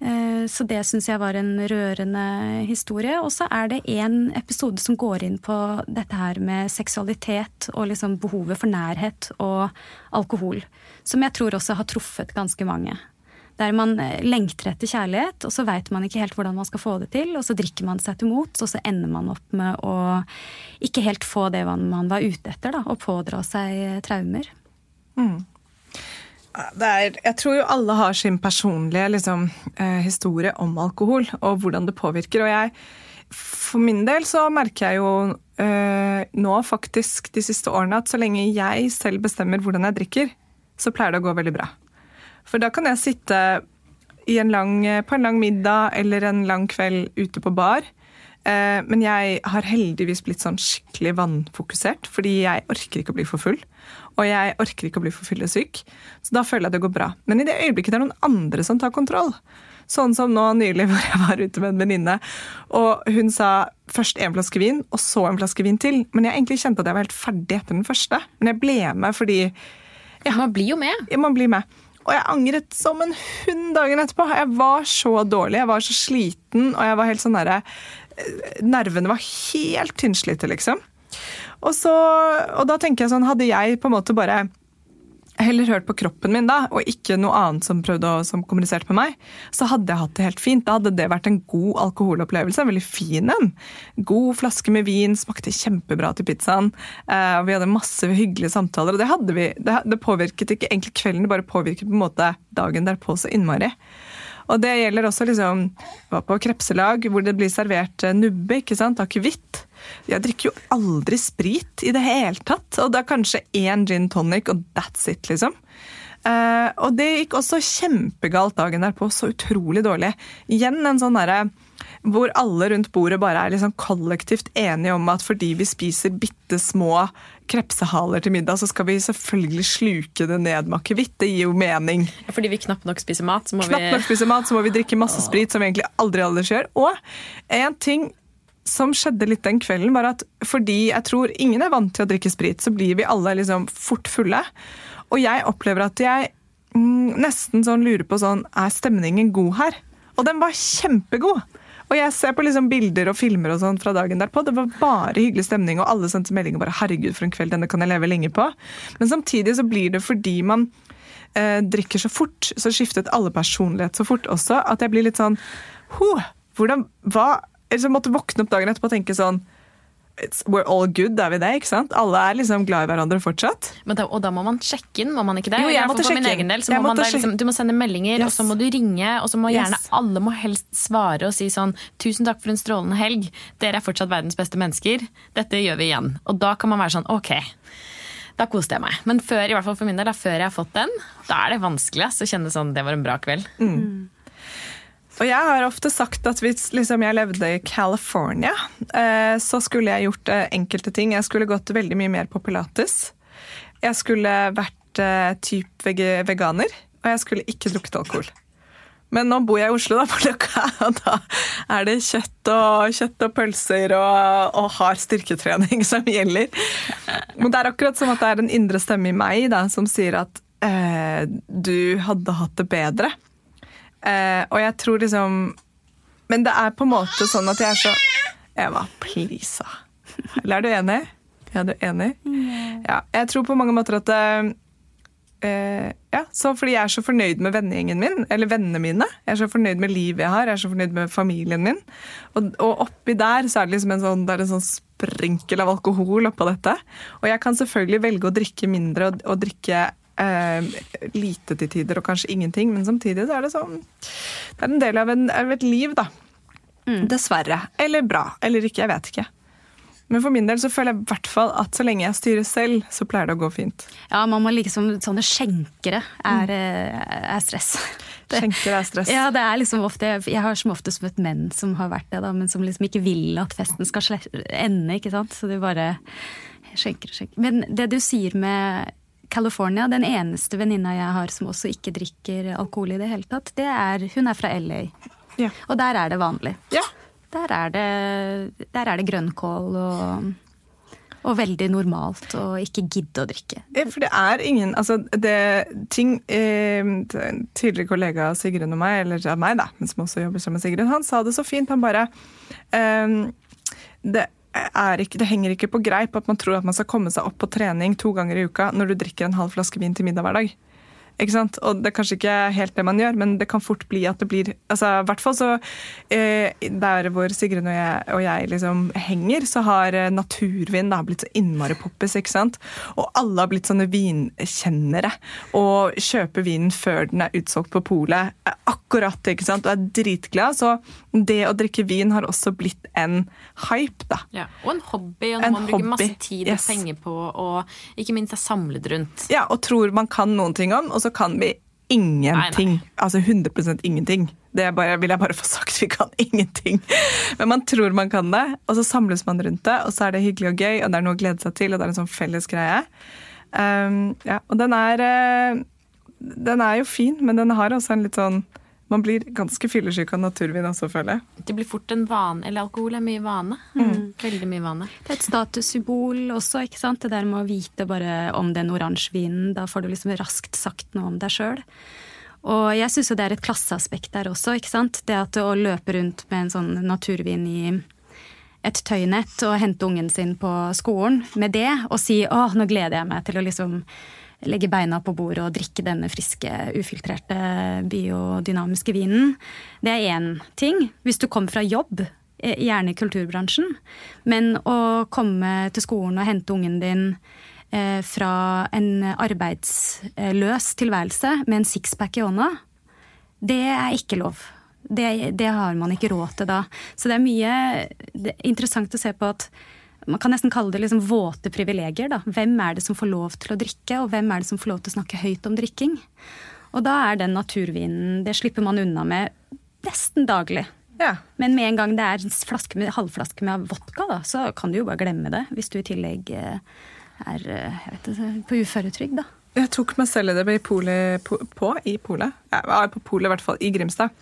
Eh, så det syns jeg var en rørende historie. Og så er det en episode som går inn på dette her med seksualitet og liksom behovet for nærhet og alkohol. Som jeg tror også har truffet ganske mange. Der man eh, lengter etter kjærlighet, og så veit man ikke helt hvordan man skal få det til. Og så drikker man seg til mots, og så ender man opp med å ikke helt få det man var ute etter, da, og pådra seg eh, traumer. Mm. Er, jeg tror jo alle har sin personlige liksom, eh, historie om alkohol, og hvordan det påvirker. Og jeg, for min del så merker jeg jo eh, nå faktisk de siste årene at så lenge jeg selv bestemmer hvordan jeg drikker, så pleier det å gå veldig bra. For da kan jeg sitte en lang, på en lang middag eller en lang kveld ute på bar. Eh, men jeg har heldigvis blitt sånn skikkelig vannfokusert, fordi jeg orker ikke å bli for full. Og jeg orker ikke å bli for fyllesyk. Så da føler jeg det går bra. Men i det øyeblikket det er noen andre som tar kontroll, Sånn som nå nylig hvor jeg var ute med en venninne, og hun sa først en flaske vin, og så en flaske vin til. Men jeg egentlig kjente at jeg var helt ferdig etter den første. Men jeg ble med fordi Ja, man blir jo med. ja, man blir med. Og jeg angret som en hund dagen etterpå. Jeg var så dårlig, jeg var så sliten, og jeg var helt sånn derre Nervene var helt tynnslitte, liksom. Og, så, og da tenker jeg sånn, hadde jeg på en måte bare heller hørt på kroppen min da, og ikke noe annet som prøvde å som kommuniserte med meg, så hadde jeg hatt det helt fint. Da hadde det vært en god alkoholopplevelse. En veldig fin en. God flaske med vin, smakte kjempebra til pizzaen. Eh, vi hadde masse hyggelige samtaler, og det hadde vi. Det, det påvirket ikke egentlig kvelden, det bare påvirket på en måte dagen derpå så innmari. Og det gjelder også liksom var på krepselag hvor det blir servert eh, nubbe, ikke sant, akevitt. Jeg drikker jo aldri sprit i det hele tatt. Og det er kanskje én gin tonic, og that's it, liksom. Uh, og det gikk også kjempegalt dagen derpå. Så utrolig dårlig. Igjen en sånn derre hvor alle rundt bordet bare er liksom kollektivt enige om at fordi vi spiser bitte små krepsehaler til middag, så skal vi selvfølgelig sluke det ned med akevitt. Det gir jo mening. Fordi vi knapt nok spiser mat, så må Knapt nok spiser mat, så må vi drikke masse sprit, som vi egentlig aldri aldri gjør. Og en ting som skjedde litt den kvelden, var at fordi jeg tror ingen er vant til å drikke sprit, så blir vi alle liksom fort fulle. Og jeg opplever at jeg mm, nesten sånn lurer på sånn Er stemningen god her? Og den var kjempegod. Og jeg ser på liksom bilder og filmer og sånn fra dagen derpå. Det var bare hyggelig stemning, og alle sendte meldinger bare 'herregud, for en kveld, denne kan jeg leve lenge på'. Men samtidig så blir det fordi man eh, drikker så fort, så skiftet alle personlighet så fort også, at jeg blir litt sånn hvordan, hva, eller så måtte våkne opp dagen etterpå og tenke sånn It's, we're all good, er vi det? ikke sant? Alle er liksom glad i hverandre fortsatt. Men da, og da må man sjekke inn, må man ikke det? Jo, jeg måtte for sjekke inn. del, så Jeg må man måtte da liksom, Du må sende meldinger, og så må du ringe, og så må gjerne Yes. alle må helst svare og si sånn 'Tusen takk for en strålende helg. Dere er fortsatt verdens beste mennesker. Dette gjør vi igjen.' Og da kan man være sånn 'ok'. Da koste jeg meg. Men før, i hvert fall for min del, da, før jeg har fått den, da er det vanskelig ass, å kjenne sånn 'det var en bra kveld'. Og jeg har ofte sagt at hvis liksom, jeg levde i California, eh, så skulle jeg gjort eh, enkelte ting. Jeg skulle gått veldig mye mer på pilates. Jeg skulle vært eh, typ veganer, og jeg skulle ikke drukket alkohol. Men nå bor jeg i Oslo, da, og da er det kjøtt og, kjøtt og pølser og, og hard styrketrening som gjelder. Men det er akkurat som at det er en indre stemme i meg da, som sier at eh, du hadde hatt det bedre. Eh, og jeg tror liksom Men det er på en måte sånn at jeg er så Eva, please. da. Eller er du enig? Ja, du er enig? Ja, jeg tror på mange måter at eh, eh, Ja, så fordi jeg er så fornøyd med vennegjengen min, eller vennene mine. Jeg er så fornøyd med livet jeg har, jeg er så fornøyd med familien min. Og, og oppi der så er det liksom en sånn, det er en sånn sprinkel av alkohol oppå dette. Og jeg kan selvfølgelig velge å drikke mindre og, og drikke eh, lite til tider og kanskje ingenting, men samtidig så er det sånn Det er en del av, en, av et liv, da. Dessverre. Eller bra. Eller ikke. Jeg vet ikke. Men for min del så føler jeg i hvert fall at så lenge jeg styrer selv, så pleier det å gå fint. Ja, man må liksom Sånne skjenkere er, eh, er stress. Det- skjenkere er stress. Ja, det er liksom ofte, Jeg har som oftest møtt menn som har vært det, da, men som liksom ikke vil at festen skal ende. ikke sant? Så du bare skjenker og skjenker. Men det du sier med California, den eneste venninna jeg har som også ikke drikker alkohol i det hele tatt, det er, hun er fra LA. Ja. Og der er det vanlig. Ja. Der er det, der er det grønnkål og, og veldig normalt å ikke gidde å drikke. Ja, For det er ingen altså det, ting, eh, tidligere kollega av Sigrun og meg, eller av meg, da, men som også jobber sammen med Sigrun, han sa det så fint. Han bare eh, det, ikke, det henger ikke på greip at man tror at man skal komme seg opp på trening to ganger i uka når du drikker en halv flaske vin til middag hver dag. Ikke sant? Og Det er kanskje ikke helt det man gjør, men det kan fort bli at det blir altså i hvert fall så eh, Der hvor Sigrun og jeg, og jeg liksom henger, så har eh, naturvin da, blitt så innmari poppis. ikke sant? Og alle har blitt sånne vinkjennere og kjøper vinen før den er utsolgt på polet. Eh, Akkurat, ikke sant? Og er dritglad. Så det å drikke vin har også blitt en hype, da. Ja. Og en hobby, og noe man bruker masse tid og yes. penger på, og ikke minst er samlet rundt. Ja, og tror man kan noen ting om, og så kan vi ingenting. Nei, Altså 100 ingenting. Det bare, vil jeg bare få sagt. Vi kan ingenting. Men man tror man kan det, og så samles man rundt det, og så er det hyggelig og gøy, og det er noe å glede seg til, og det er en sånn felles greie. Um, ja, og den er, eh, den er jo fin, men den har også en litt sånn Man blir ganske fyllesyk av naturvin også, føler jeg. Det blir fort en vane. Eller alkohol er mye vane. Veldig mye vane. Det er et statussymbol også, ikke sant. Det der med å vite bare om den oransje vinen. Da får du liksom raskt sagt noe om deg sjøl. Og jeg syns jo det er et klasseaspekt der også, ikke sant. Det at å løpe rundt med en sånn naturvin i et tøynett og hente ungen sin på skolen med det, og si å, nå gleder jeg meg til å liksom legge beina på bordet og drikke denne friske, ufiltrerte biodynamiske vinen. Det er én ting. Hvis du kommer fra jobb, eh, gjerne i kulturbransjen, men å komme til skolen og hente ungen din eh, fra en arbeidsløs tilværelse med en sixpack i hånda, det er ikke lov. Det, det, har man ikke råd til da. Så det er mye det er interessant å se på at man kan nesten kalle det liksom våte privilegier. Da. Hvem er det som får lov til å drikke, og hvem er det som får lov til å snakke høyt om drikking? Og da er den naturvinen Det slipper man unna med nesten daglig. Ja. Men med en gang det er en flaske med, halvflaske med vodka, da, så kan du jo bare glemme det. Hvis du i tillegg eh, er eh, vet på uføretrygd, da. Jeg tok meg selv i det i polet, på, på, i polet. Ja, på polet, i hvert fall. I Grimstad.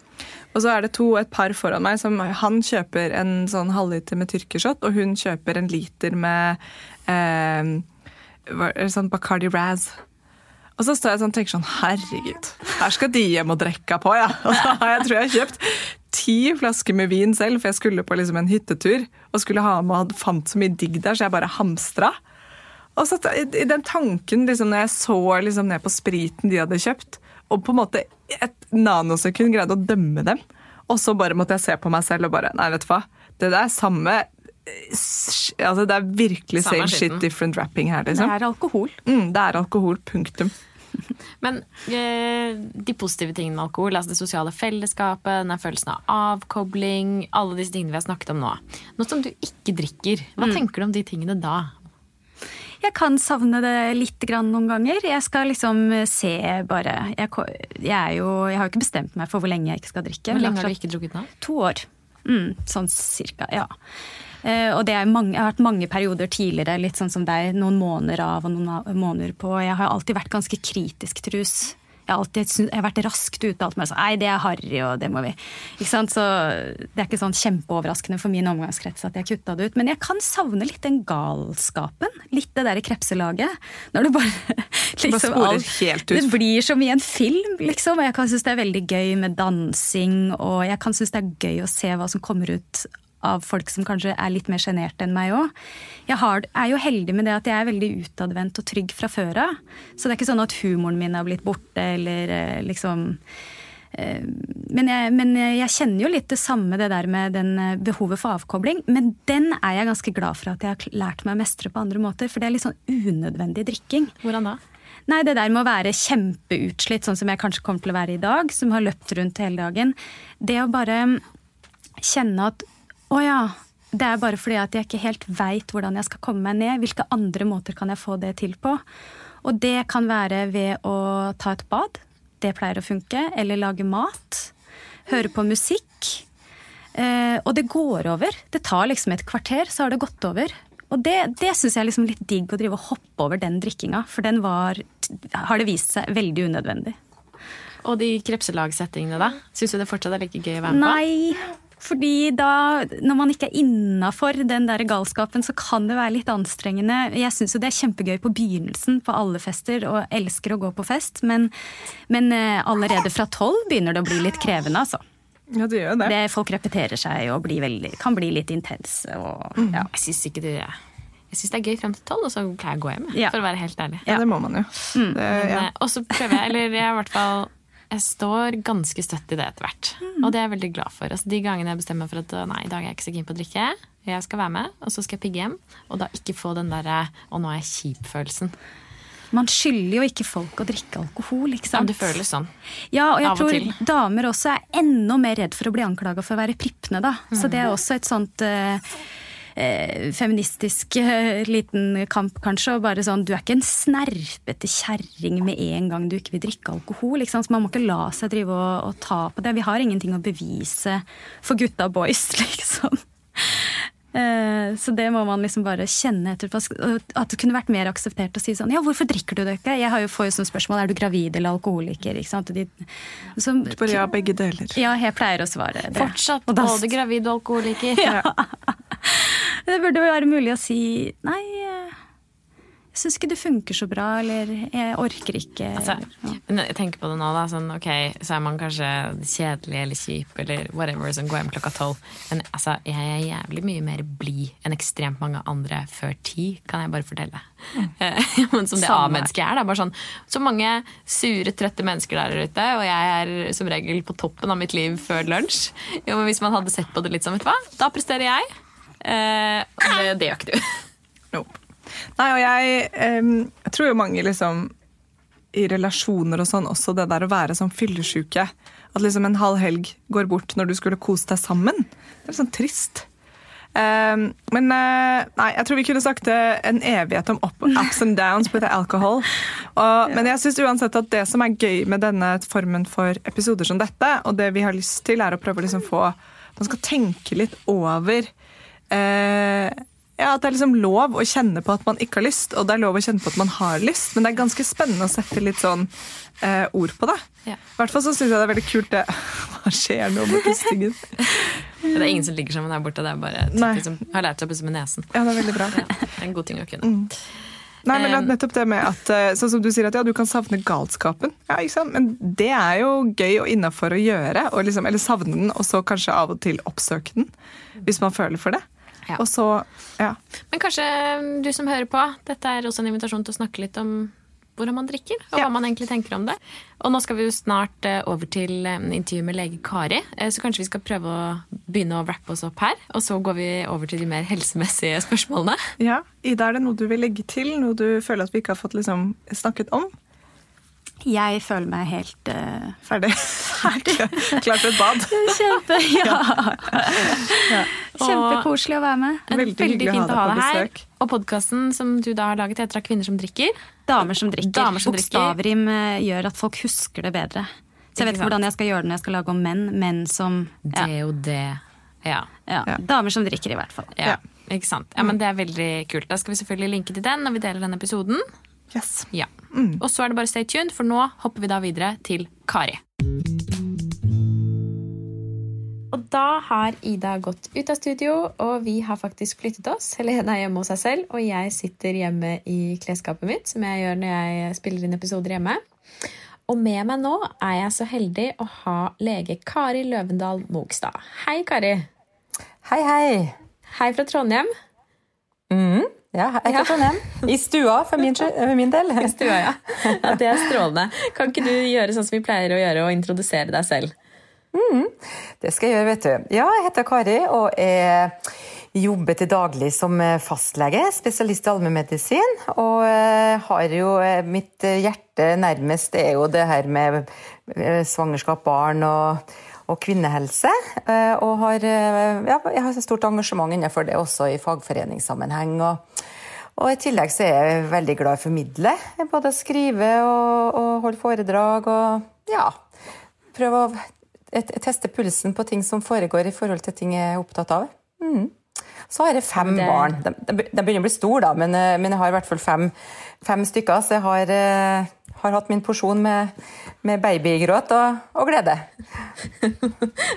Og så er det to, et par foran meg som Han kjøper en sånn halvliter med tyrkershot, og hun kjøper en liter med eh, sånn Bacardi Raz. Og så står jeg sånn og tenker sånn Herregud, her skal de hjem og drikke på, ja. Og så har jeg tror jeg kjøpt ti flasker med vin selv, for jeg skulle på liksom en hyttetur og skulle ha med og fant så mye digg der, så jeg bare hamstra. Og så i den tanken, liksom, når jeg så liksom, ned på spriten de hadde kjøpt, og på en måte et nanosekund greide å dømme dem, og så bare måtte jeg se på meg selv og bare Nei, vet du hva. Det der er samme altså Det er virkelig samme same shit, different wrapping her, liksom. Det er alkohol. Mm, det er alkohol. Punktum. Men eh, de positive tingene med alkohol, altså det sosiale fellesskapet, den følelsen av avkobling, alle disse tingene vi har snakket om nå. Nå som du ikke drikker, hva mm. tenker du om de tingene da? Jeg kan savne det litt noen ganger. Jeg skal liksom se bare jeg, jeg, jo, jeg, har jo ikke bestemt meg for hvor lenge jeg ikke skal drikke. Hvor lenge har du ikke drukket nå? To år. Mm, sånn cirka, ja. Uh, og det er mange, jeg har vært mange perioder tidligere, litt sånn som deg. Noen måneder av og noen måneder på. Jeg har alltid vært ganske kritisk til rus. Jeg alltid, jeg har vært raskt ute. alt med Nei, det er harry, og det må vi Ikke sant? Så Det er ikke sånn kjempeoverraskende for min omgangskrets at jeg kutta det ut. Men jeg kan savne litt den galskapen. Litt det derre krepselaget. Når det bare liksom, alt. Det blir som i en film, liksom. Og jeg kan synes det er veldig gøy med dansing, og jeg kan synes det er gøy å se hva som kommer ut av folk som kanskje er litt mer sjenerte enn meg òg. Jeg har, er jo heldig med det at jeg er veldig utadvendt og trygg fra før av. Så det er ikke sånn at humoren min har blitt borte eller eh, liksom eh, men jeg, men jeg, kjenner jo litt det samme, det der med den eh, behovet for avkobling. Men den er jeg ganske glad for at jeg har lært meg å mestre på andre måter. For det er litt sånn unødvendig drikking. Hvordan da? Nei, det der med å være kjempeutslitt, sånn som jeg kanskje kommer til å være i dag, som har løpt rundt hele dagen. Det å bare kjenne at å ja. Det er bare fordi at jeg ikke helt veit hvordan jeg skal komme meg ned. Hvilke andre måter kan jeg få det til på? Og det kan være ved å ta et bad. Det pleier å funke. Eller lage mat. Høre på musikk. Eh, og det går over. Det tar liksom et kvarter, så har det gått over. Og det, det syns jeg er liksom litt digg å drive og hoppe over den drikkinga. For den var, har det vist seg, veldig unødvendig. Og de krepselagsettingene, da? Syns du det fortsatt er like gøy å være med på? Nei. Fordi da, når man ikke er innafor den der galskapen, så kan det være litt anstrengende. Jeg syns jo det er kjempegøy på begynnelsen på alle fester, og elsker å gå på fest, men, men eh, allerede fra tolv begynner det å bli litt krevende, altså. Ja, det gjør det. det folk repeterer seg og veldig, kan bli litt intense. Og, mm. ja. Jeg syns ikke det jeg syns det er gøy frem til tolv, og så pleier jeg å gå hjem. Ja. For å være helt ærlig. Ja, det må man jo. Mm. Det, ja. Men, og så prøver jeg, eller jeg i hvert fall jeg står ganske støtt i det etter hvert. Mm. Og det er jeg veldig glad for. Altså, de gangene jeg bestemmer for at nei, i dag er jeg ikke så keen på å drikke, jeg skal være med, og så skal jeg pigge hjem, og da ikke få den derre å nå er jeg kjip-følelsen. Man skylder jo ikke folk å drikke alkohol, ikke sant? Ja, det føles sånn. Ja, og jeg Av tror og damer også er enda mer redd for å bli anklaga for å være prippende, da. Mm. Så det er også et sånt uh, eh, feministisk eh, liten kamp, kanskje. Og bare sånn Du er ikke en snerpete kjerring med en gang du ikke vil drikke alkohol. Sant? Så man må ikke la seg drive og, og ta på det. Vi har ingenting å bevise for gutta boys, liksom. Eh, Så det må man liksom bare kjenne etter. At det kunne vært mer akseptert å si sånn Ja, hvorfor drikker du det ikke? Jeg har jo får jo sånne spørsmål. Er du gravid eller alkoholiker? Ikke sant? De, som, Bare ja, begge deler. ja, jeg pleier å svare det. Fortsatt Og da- både gravid og alkoholiker. Det burde jo være mulig å si nei, eh, syns ikke det funker så bra, eller jeg orker ikke. Altså, men jeg tenker på det nå, da. Sånn, ok, så er man kanskje kjedelig eller kjip eller whatever som går hjem klokka tolv. Men altså, jeg er jævlig mye mer blid enn ekstremt mange andre før ti, kan jeg bare fortelle. Eh, Men som det. A-mennesket er. Er bare sånn, så mange sure, trøtte mennesker der ute, og jeg er som regel på toppen av mitt liv før lunsj. Jo, men hvis man hadde sett på det litt som, vet du hva, da presterer jeg. Eh, det, det gjør ikke du. Nope. Nei, og jeg, um, jeg tror jo mange liksom i relasjoner og sånn også det der å være sånn fyllesyke. At liksom en halv helg går bort når du skulle kose deg sammen. Det er sånn trist. Um, men uh, nei, jeg tror vi kunne sagt det en evighet om up, ups and downs with alcohol. Og, Men jeg syns uansett at det som er gøy med denne formen for episoder som dette, og det vi har lyst til, er å prøve å liksom få Man skal tenke litt over eh, ja, At det er liksom lov å kjenne på at man ikke har lyst, og det er lov å kjenne på at man har lyst, men det er ganske spennende å sette litt sånn eh, ord på det. Ja. I hvert fall så syns jeg det er veldig kult det Hva skjer nå med pustingen? Det er ingen som ligger sammen der borte. Det er bare typer som har lært seg å puste med nesen. Ja, det er veldig bra. Ja, det er en god ting å kunne. Nei, men nettopp det med at, eh, sånn som du sier at ja, du kan savne galskapen. Ja, ikke sant? Men det er jo gøy og innafor å gjøre. Og liksom, eller savne den, og så kanskje av og til oppsøke den. Hvis man føler for det. Ja. Og så, ja. Men kanskje du som hører på, dette er også en invitasjon til å snakke litt om hvordan man drikker, og Ja. hva man egentlig tenker om det. Og nå skal vi jo snart eh, over til eh, intervju med lege Kari, eh, så kanskje vi skal prøve å begynne å wrappe oss opp her, og så går vi over til de mer helsemessige spørsmålene. ja. Ida, er det noe du vil legge til? Noe du føler at vi ikke har fått liksom, snakket om? Jeg føler meg helt uh, Ferdig? Klar for et bad? Kjempe, ja. Kjempekoselig å være med. En Veldig veldig, fint å ha deg her. besøk. Og podkasten som du da har laget, heter av Kvinner som drikker. Damer som drikker. Damer som. Bokstavrim drikker. gjør at folk husker det bedre. Så jeg vet Ikke hvordan jeg skal gjøre det når jeg skal lage om menn. Menn som ja, Det og det. Ja. ja, Ja. Damer som drikker, i hvert fall. ja. Ja. Ikke sant. Ja, men Det er veldig kult. Da skal vi selvfølgelig linke til den når vi deler denne episoden. Yes. Ja. Og så er det bare stay tuned, for nå hopper vi da videre til Kari. Og da har Ida gått ut av studio, og vi har faktisk flyttet oss. Helene er hjemme hos seg selv, og jeg sitter hjemme i klesskapet mitt, som jeg gjør når jeg spiller inn episoder hjemme. Og med meg nå er jeg så heldig å ha lege Kari Løvendal Mogstad. Hei, Kari. Hei, hei. Hei fra Trondheim. Ja, jeg er fra Trondheim. I stua, for min, for min del. Stua, ja. ja. Det er strålende. Kan ikke du gjøre sånn som vi pleier å gjøre, og introdusere deg selv? Det skal jeg gjøre, vet du. Ja, jeg heter Kari og jeg jobber til daglig som fastlege, spesialist i allmennmedisin. Og eh, har jo eh, mitt hjerte nærmest er jo det her med eh, svangerskap, barn og, og kvinnehelse. Eh, Og har, eh, ja, jeg har stort engasjement innenfor det også i fagforeningssammenheng. og og i tillegg så er jeg veldig glad i å formidle. Både skrive og, og holde foredrag og ja, prøve å teste pulsen på ting som foregår i forhold til ting jeg er opptatt av. Mm. Så har jeg fem Det- barn. De, de begynner å bli store, da, men, eh, men jeg har i hvert fall fem, fem stykker. Så jeg har, har hatt min porsjon med, med babygråt og, og glede.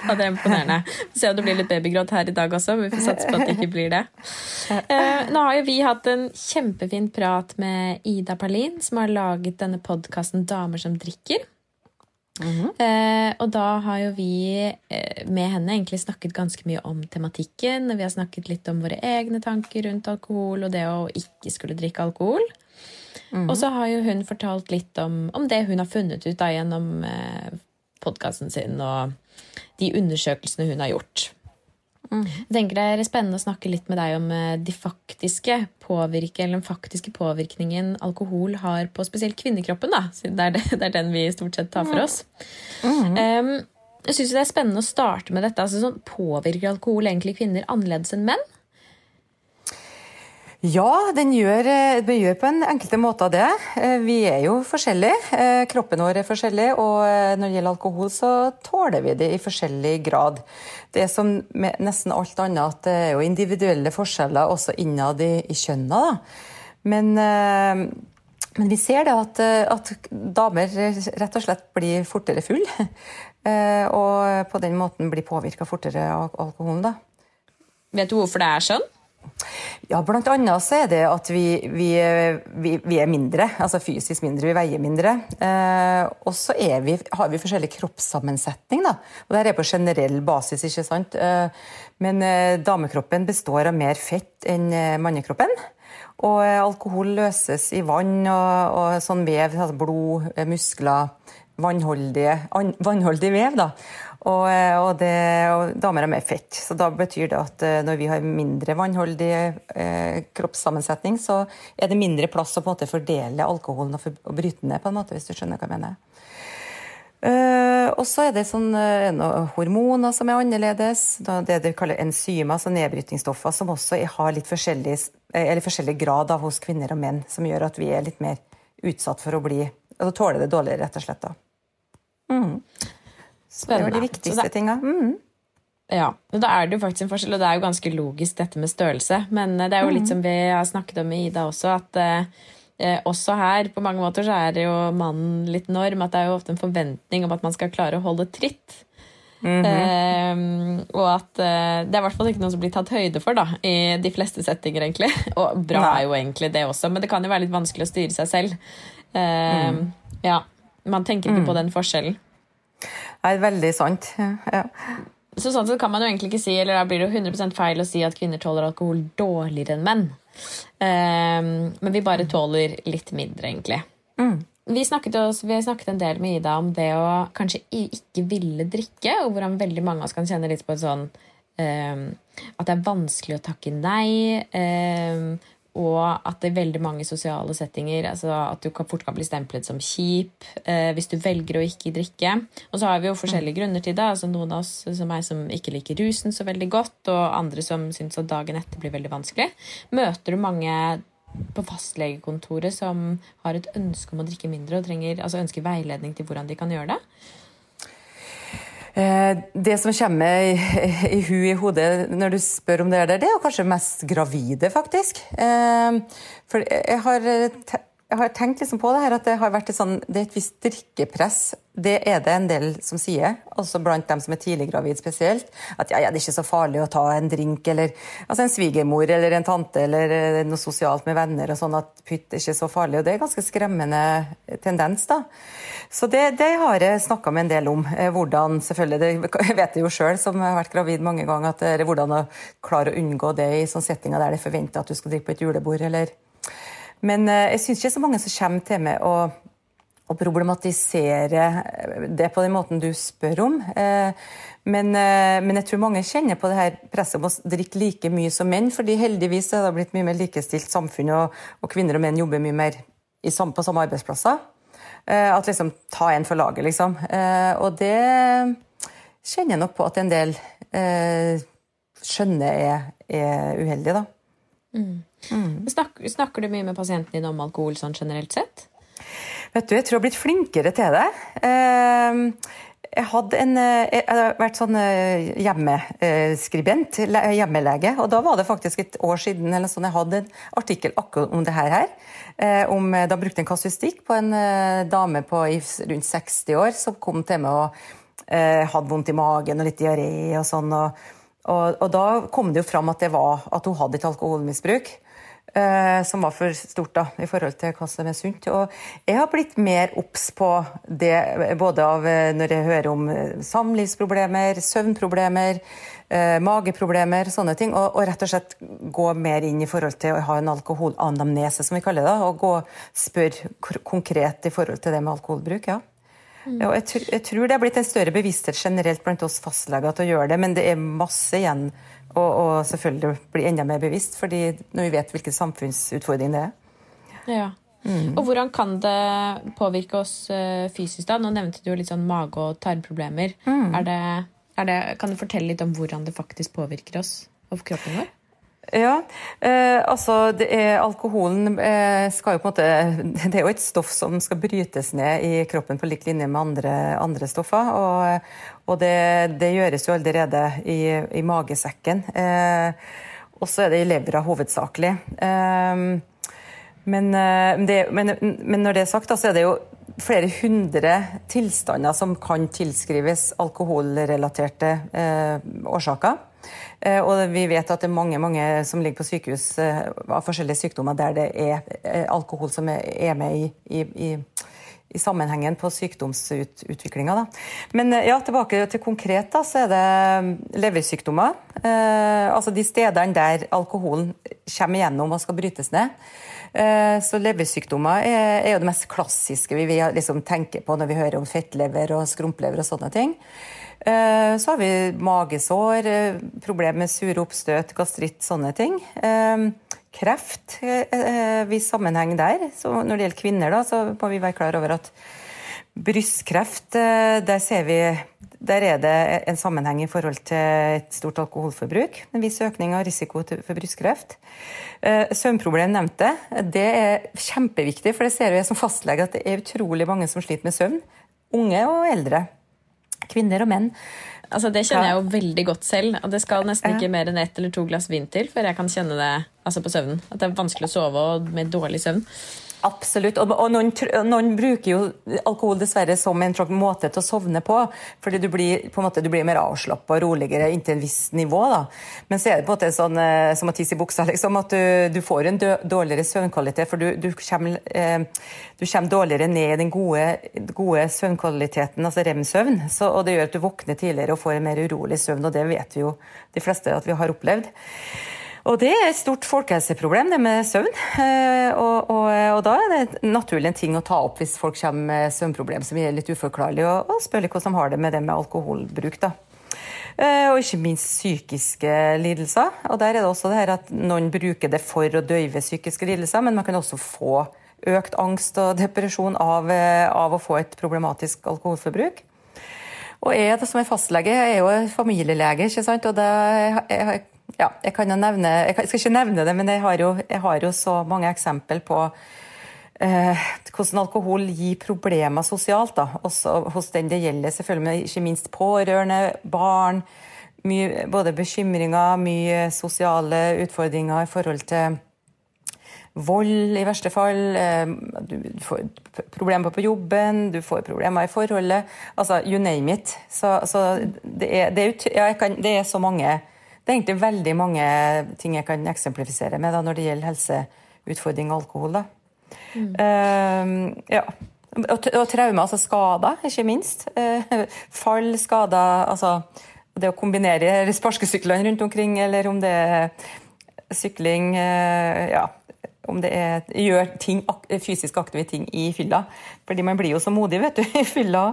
Ja, det er imponerende. Vi ser at det blir litt babygråt her i dag også, vi får satse på at det ikke blir det. Eh, nå har jo vi hatt en kjempefin prat med Ida Perlin, som har laget denne podkasten Damer som drikker. eh, og da har jo vi eh, med henne egentlig snakket ganske mye om tematikken. og Vi har snakket litt om våre egne tanker rundt alkohol og det å ikke skulle drikke alkohol. Og så har jo hun fortalt litt om, om det hun har funnet ut da gjennom eh, podkasten sin og de undersøkelsene hun har gjort. Jeg tenker Det er spennende å snakke litt med deg om eh, de faktiske påvirke, eller den faktiske påvirkningen alkohol har på spesielt kvinnekroppen. da, siden Det det, det er den vi stort sett tar for oss. Um, jeg synes det er spennende å starte med dette. altså sånn, Påvirker alkohol egentlig kvinner annerledes enn menn? Ja, den gjør, eh, den gjør, på en enkelte måter det. Eh, vi er jo forskjellige. Eh, kroppen vår er forskjellig, og når det gjelder alkohol, så tåler vi det i forskjellig grad. Det er som med nesten alt annet, at det er jo individuelle forskjeller også innad i, i kjønna. Men, men, vi ser det at, at, damer rett og slett blir fortere full. Og på den måten blir påvirka fortere av alkoholen. da. Vet du hvorfor det er sånn? Ja, blant annet så er det at vi, vi, vi, vi er mindre, altså fysisk mindre, vi veier mindre. Eh, og så har vi forskjellig kroppssammensetning, da. Og det er på generell basis, ikke sant. Eh, men eh, damekroppen består av mer fett enn eh, mannekroppen. Og eh, alkohol løses i vann og, og sånn vev, altså blod, eh, muskler, vannholdige, vannholdig vev. da. Og, eh, og, det, og, damer har mer fett. Så da betyr det at eh, når vi har mindre vannholdig eh, kroppssammensetning, så er det mindre plass å på en måte fordele alkoholen og, for, og bryte ned, på en måte, hvis du skjønner hva jeg mener. Uh, og så er det sånn, uh, hormoner som er annerledes. Det de kaller enzymer, altså nedbrytningsstoffer, som også har litt forskjellig, forskjellig grad av hos kvinner og menn, som gjør at vi er litt mer utsatt for å bli altså tåle det dårligere, rett og slett. da. Mm. Spennende. Det var de viktigste tinga. Mm. Ja, og Da er det jo faktisk en forskjell, og det er jo ganske logisk dette med størrelse. Men eh, det er jo litt mm. som vi har snakket om med Ida også, at eh, eh, også her på mange måter så er det jo mannen litt norm. At det er jo ofte en forventning om at man skal klare å holde tritt. Mm -hmm. uh, og at uh, det er i hvert fall ikke noe som blir tatt høyde for da, i de fleste settinger, egentlig. Og bra Nei. er jo egentlig det også, men det kan jo være litt vanskelig å styre seg selv. Uh, mm. Ja, Man tenker ikke på mm. den forskjellen. Nei, veldig sant. Ja. Så sånn sett kan man jo egentlig ikke si, eller da blir det jo 100% feil å si at kvinner tåler alkohol dårligere enn menn. Um, men vi bare tåler litt mindre, egentlig. Mm. Vi, snakket også, vi snakket en del med Ida om det å kanskje ikke ville drikke, og hvordan veldig mange av oss kan kjenne litt på et sånn um, At det er vanskelig å takke nei. Um, og at det er veldig mange sosiale settinger altså At du fort kan bli stemplet som kjip eh, hvis du velger å ikke drikke. Og så har vi jo forskjellige grunner til det. altså Noen av oss som meg som ikke liker rusen så veldig godt, og andre som syns at dagen etter blir veldig vanskelig. Møter du mange på fastlegekontoret som har et ønske om å drikke mindre og trenger, altså ønsker veiledning til hvordan de kan gjøre det? Eh, det som kommer i, hu i hodet når du spør om det er der, det er jo kanskje mest gravide, faktisk. Eh, for jeg har jeg har tenkt liksom på det her at det har vært et, sånn, det er et visst drikkepress. Det er det en del som sier, også blant dem som er tidlig gravid spesielt. At ja, ja, det er ikke så farlig å ta en drink, eller altså en svigermor eller en tante eller eh, noe sosialt med venner og sånn. At pytt er ikke så farlig. Og det er ganske skremmende tendens, da. Så det, det har jeg snakka med en del om. Eh, hvordan, selvfølgelig, det vet jeg jo sjøl som har vært gravid mange ganger, at det er hvordan å klare å unngå det i sånne settinger der det er at du skal drikke på et julebord, eller men eh, jeg syns ikke så mange som kommer til meg og, og problematiserer det på den måten du spør om. Eh, men, eh, men, jeg tror mange kjenner på det her presset om å drikke like mye som menn. fordi heldigvis er det blitt mye mer likestilt samfunn, og, og kvinner og menn jobber mye mer i, på samme arbeidsplasser. At liksom Ta en for laget, liksom. Og det kjenner jeg nok på at en del skjønner er, er uheldig, da. Mm. Mm. Snakker, snakker, du mye med pasienten din om alkohol sånn generelt sett? Vet du, Jeg tror jeg har blitt flinkere til det. Ehm, jeg, en, eh, jeg har vært sånn eh, hjemmeskribent, hjemmelege. og Da var det faktisk et år siden eller sånn, jeg hadde en artikkel akkurat om det her. Eh, om, da brukte en kasustikk på en dame på rundt 60 år som kom til meg og hadde vondt i magen og litt diaré og sånn. og og, og, da kom det jo fram at, det var, at hun hadde et alkoholmisbruk. Eh, som var for stort da, i forhold til hva som er sunt. Og jeg har blitt mer obs på det, både av eh, når jeg hører om eh, samlivsproblemer, søvnproblemer, mageproblemer, sånne ting. Og, og, rett og slett gå mer inn i forhold til å ha en alkoholanamnese, som vi kaller det. Og gå spørre konkret i forhold til det med alkoholbruk. ja. Mm. Og jeg, tror, jeg, tror det er blitt en større bevissthet generelt blant oss fastleger til å gjøre det, men det er masse igjen å, å selvfølgelig bli enda mer bevisst, fordi når vi vet hvilken samfunnsutfordring det er. Ja. Mm. Og hvordan kan det påvirke oss uh, fysisk? da? Nå nevnte du jo litt sånn mage- og tarmproblemer. Mm. Er det, er det, kan du fortelle litt om hvordan det faktisk påvirker oss og kroppen vår? Ja, eh, altså er, Alkoholen eh, skal jo på en måte Det er jo et stoff som skal brytes ned i kroppen på lik linje med andre, andre stoffer. Og, og det, det, gjøres jo allerede i, i magesekken. Eh, og så er det i levra hovedsakelig. Eh, men, eh, det, men, men, når det er sagt, så er det jo flere hundre tilstander som kan tilskrives alkoholrelaterte eh, årsaker. Eh, og vi vet at det er mange, mange som ligger på sykehus eh, av forskjellige sykdommer der det er eh, alkohol som er med i, i, i, i sammenhengen på sykdomsutviklinga. Men ja, tilbake til konkret, da, så er det mm, leversykdommer. Eh, altså de stedene der alkoholen kommer gjennom og skal brytes ned. Eh, så leversykdommer er, er, jo det mest klassiske vi, vi liksom tenker på når vi hører om fettlever og skrumplever og sånne ting. Eh, så har vi magesår, eh, problemer med sure oppstøt, gastritt, sånne ting. Eh, kreft, viss sammenheng der. Så når det gjelder kvinner, da, så må vi være klar over at brystkreft, der ser vi der er det en sammenheng i forhold til et stort alkoholforbruk. En viss økning av risiko for brystkreft. Søvnproblem nevnte Det er kjempeviktig, for det ser vi som fastlege at det er utrolig mange som sliter med søvn. Unge og eldre. Kvinner og menn. Altså, det kjenner jeg jo veldig godt selv. og Det skal nesten ikke mer enn ett eller to glass vin til før jeg kan kjenne det altså på søvnen. At det er vanskelig å sove og med dårlig søvn. Absolutt. Og, og noen, noen, bruker jo alkohol dessverre som en måte til å sovne på. Fordi du blir, på en måte, du blir mer avslappa og roligere inntil en viss nivå. Da. Men så er det på en måte sånn eh, som å tisse i buksa, liksom, at du, du, får en dårligere søvnkvalitet. For du, du, kommer, eh, du kommer, dårligere ned i den gode, gode søvnkvaliteten, altså rem-søvn. Og det gjør at du våkner tidligere og får en mer urolig søvn, og det vet vi jo de fleste at vi har opplevd. Og det er et stort folkehelseproblem, det med søvn. Eh, og, og, og, da er det naturlig en ting å ta opp hvis folk kommer med søvnproblem som er litt uforklarlig, og, og spørre hvordan de har det med det med alkoholbruk. da. Eh, og ikke minst psykiske lidelser. Og der er det også det her at noen bruker det for å døyve psykiske lidelser, men man kan også få økt angst og depresjon av, eh, av å få et problematisk alkoholforbruk. Og jeg som er fastlege, er jo familielege, ikke sant? og jeg, ja, jeg nevne Jeg skal ikke nevne det, men jeg har jo, jeg har jo så mange eksempel på eh, hvordan alkohol gir problemer sosialt. da, Også hos den det gjelder, selvfølgelig, men ikke minst pårørende, barn. Mye, både bekymringer, mye sosiale utfordringer i forhold til vold, i verste fall. Eh, du får problemer på jobben, du får problemer i forholdet. Altså, you name it. Så, så det, er, det, er, ja, kan, det er så mange det er egentlig veldig mange ting jeg kan eksemplifisere med da, når det gjelder helseutfordring og alkohol. Mm. Uh, ja. Og, og traumer, altså skader, ikke minst. Uh, fall, skader altså Det å kombinere sparkesyklene rundt omkring, eller om det er sykling uh, ja, om det er gjør ting, fysisk aktive ting i fylla. Fordi man blir jo så modig vet du, i fylla,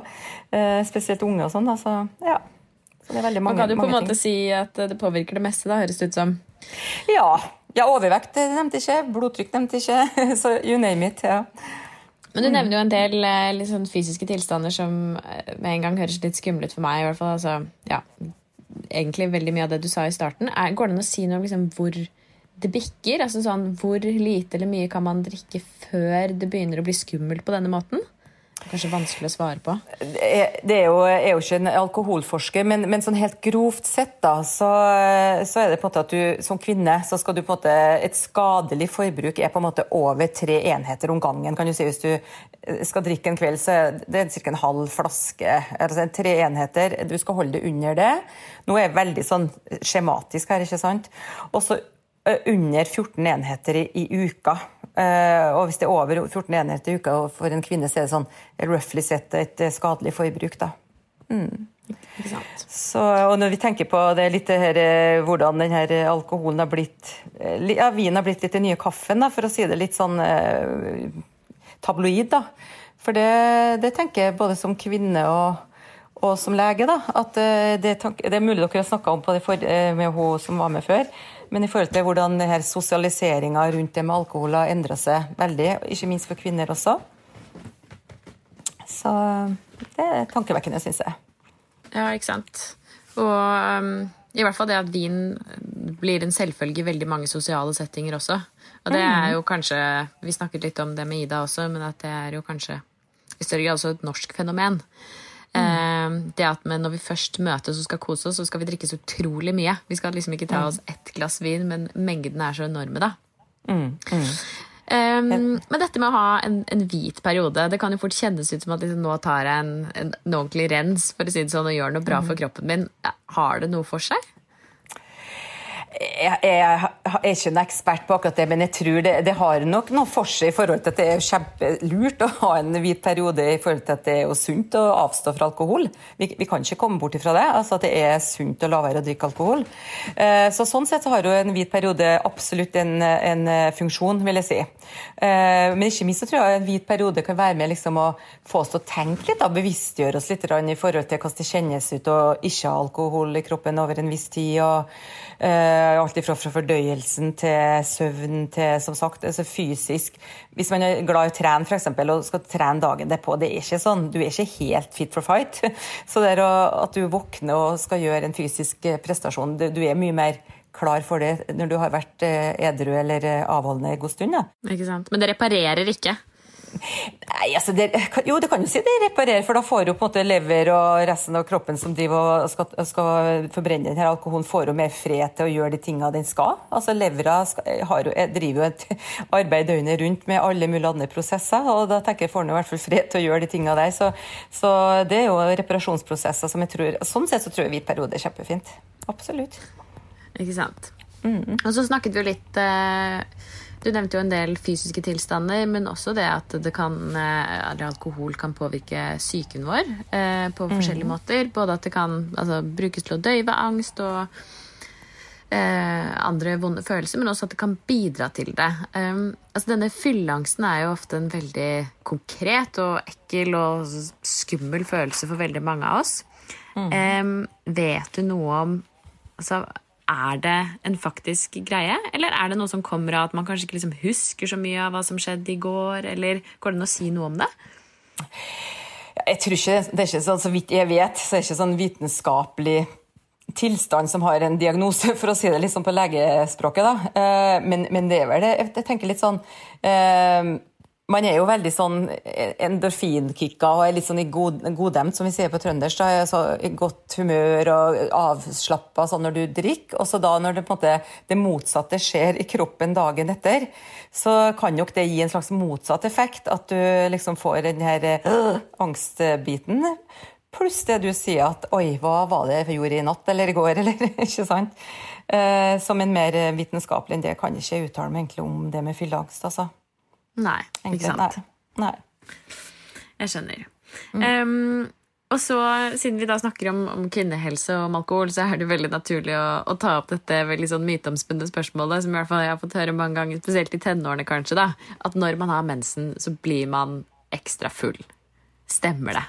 eh, spesielt unge og sånn. Altså, ja. Mange, Man kan jo på en måte ting. si at det påvirker det meste, da, høres det ut som. Ja. ja overvekt nevnte ikke, blodtrykk nevnte ikke. Så you name it. ja. Men du nevner jo en del sånn fysiske tilstander som eh, med en gang høres litt skumle ut for meg. i hvert fall. Altså, ja, egentlig veldig mye av det du sa i starten. Er, går det an å si noe om liksom, hvor det bikker? Altså sånn, Hvor lite eller mye kan man drikke før det begynner å bli skummelt på denne måten? Kanskje vanskelig å svare på? Det er jo, er jo ikke en alkoholforsker, men, men, sånn helt grovt sett da, så, så, er det på en måte at du som kvinne så skal du på en måte Et skadelig forbruk er på en måte over tre enheter om gangen. kan du si. Hvis du skal drikke en kveld, så er det ca. en halv flaske. Altså tre enheter. Du skal holde det under det. Nå er jeg veldig sånn skjematisk her, ikke sant. Og så under 14 enheter i, i uka. Uh, og hvis det er over 14 enheter i uka for en kvinne, så er det sånn roughly sett et eh, skadelig forbruk. da. Mm. Så, og når vi tenker på det litt her, hvordan hvordan her alkoholen har blitt ja, Vinen har blitt litt den nye kaffen, da, for å si det litt sånn eh, tabloid. da. For det, det, tenker jeg både som kvinne og, og som lege, da, at det, det, er mulig dere har snakka om på det for, med hun som var med før men i forhold til hvordan sosialiseringa rundt det med alkohol har endra seg veldig, ikke minst for kvinner også. Så det er tankevekkende, syns jeg. Ja, ikke sant. Og um, i hvert fall det at vin blir en selvfølge i veldig mange sosiale settinger også. Og det er jo kanskje Vi snakket litt om det med Ida også, men at det er jo kanskje i større grad også et norsk fenomen. Eh, det at når vi først møtes og skal kose oss, så skal vi drikke så utrolig mye. Vi skal liksom ikke ta oss ett glass vin, men mengden er så enorme, da. Um, men dette med å ha en, en hvit periode Det kan jo fort kjennes ut som at liksom, nå tar jeg en, en, en ordentlig rens for å si det sånn, og gjør noe bra for kroppen min. Har det noe for seg? Jeg, jeg, er ikke en ekspert på akkurat det, men jeg tror det, det, har nok noe for seg i forhold til at det er kjempelurt å ha en hvit periode i forhold til at det er sunt å avstå fra alkohol. Vi, vi kan ikke komme bort ifra det, altså at det er sunt å la være å drikke alkohol. Eh, så Sånn sett så har jo en hvit periode absolutt en, en funksjon, vil jeg si. Eh, men ikke minst så tror jeg en hvit periode kan være med liksom å få oss til å tenke litt, da, bevisstgjøre oss litt i forhold til hvordan det kjennes ut å ikke ha alkohol i kroppen over en viss tid. og Uh, alt ifra fra fordøyelsen til søvn til som sagt, altså fysisk. Hvis man er glad i å trene for eksempel, og skal trene dagen derpå, det er ikke sånn. Du er ikke helt fit for fight. Så det er at du våkner og skal gjøre en fysisk eh, prestasjon, du er mye mer klar for det når du har vært eh, edru eller avholdende en god stund. Ja. Ikke sant? Men det reparerer ikke? Nei, altså det, Jo, det kan jo si det reparerer, for da får jo på en måte lever og resten av kroppen som driver og skal, skal forbrenne denne alkoholen, får jo mer fred til å gjøre de tingene den skal. Altså Levra skal, jo, driver jo et arbeid døgnet rundt med alle mulige andre prosesser, og da tenker jeg får den i hvert fall fred til å gjøre de tingene der. Så, så, det er jo reparasjonsprosesser som jeg tror Sånn sett så tror jeg hvit periode er kjempefint. Absolutt. Ikke sant. Mm. Og så snakket vi jo litt eh, du nevnte jo en del fysiske tilstander, men også det at det kan, eller alkohol kan påvirke psyken vår eh, på forskjellige mm. måter. Både at det kan altså, brukes til å døyve angst og eh, andre vonde følelser, men også at det kan bidra til det. Um, altså, denne fylleangsten er jo ofte en veldig konkret og ekkel og skummel følelse for veldig mange av oss. Mm. Um, vet du noe om altså, er det en faktisk greie, eller er det noe som kommer av at man kanskje ikke liksom husker så mye av hva som skjedde i går, eller går det an å si noe om det? Jeg tror ikke, det er ikke sånn, Så vidt jeg vet, så er det ikke sånn vitenskapelig tilstand som har en diagnose, for å si det litt sånn på legespråket. da. Eh, men, men det er vel det Jeg tenker litt sånn eh, man er jo veldig sånn endorfinkicka og er litt sånn i god, goddemt, som vi sier på trøndersk. Da, så I godt humør og avslappa sånn når du drikker. Og så da når det, på en måte, det motsatte skjer i kroppen dagen etter, så kan nok det gi en slags motsatt effekt. At du liksom får den her øh, angstbiten. Pluss det du sier at 'oi, hva var det jeg gjorde i natt eller i går', eller ikke sant? Eh, som en mer vitenskapelig enn det kan jeg ikke uttale meg egentlig om det med fylleangst, altså. Nei, ikke sant. Nei. Nei. Jeg skjønner. Mm. Um, og så, Siden vi da snakker om, om, kvinnehelse og om alkohol, så er det veldig naturlig å, å ta opp dette veldig sånn myteomspunne spørsmålet, som i hvert fall jeg har fått høre mange ganger, spesielt i tenårene kanskje, da, at når man har mensen, så blir man ekstra full. Stemmer det?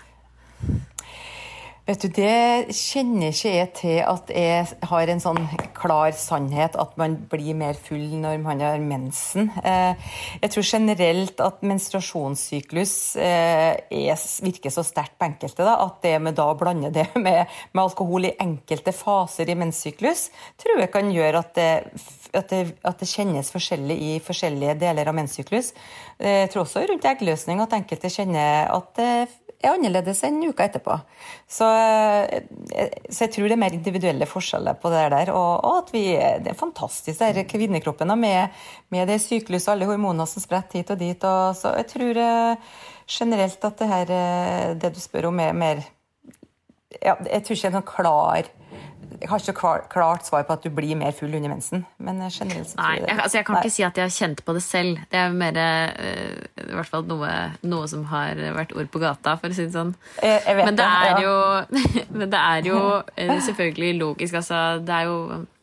Vet du, Det kjenner ikke jeg til at jeg har en sånn klar sannhet at man blir mer full når man har mensen. Eh, jeg tror generelt at menstruasjonssyklus eh, er, virker så sterkt på enkelte da, at det med da å blande det med, med alkohol i enkelte faser i menssyklus, tror jeg kan gjøre at det, at det, at det kjennes forskjellig i forskjellige deler av menssyklus. Eh, jeg tror også rundt eggløsning at enkelte kjenner at det er annerledes enn uka etterpå. Så, eh, så, jeg tror det er mer individuelle forskjeller på det der. Og, og at vi, det er fantastisk, det kvinnekroppen med, med det syklus og alle hormoner som spretter hit og dit. Og, så jeg tror eh, generelt at det her, eh, det du spør om, er mer ja, Jeg tror ikke det er noen klar jeg har ikke klart svar på at du blir mer full under mensen. Men generelt så tror jeg det. Jeg, altså jeg kan Nei. ikke si at jeg har kjent på det selv. Det er mer uh, i hvert fall noe, noe, som har vært ord på gata, for å si det sånn. Jeg, jeg men, det det, ja. jo, men det er jo selvfølgelig logisk. Altså, det er jo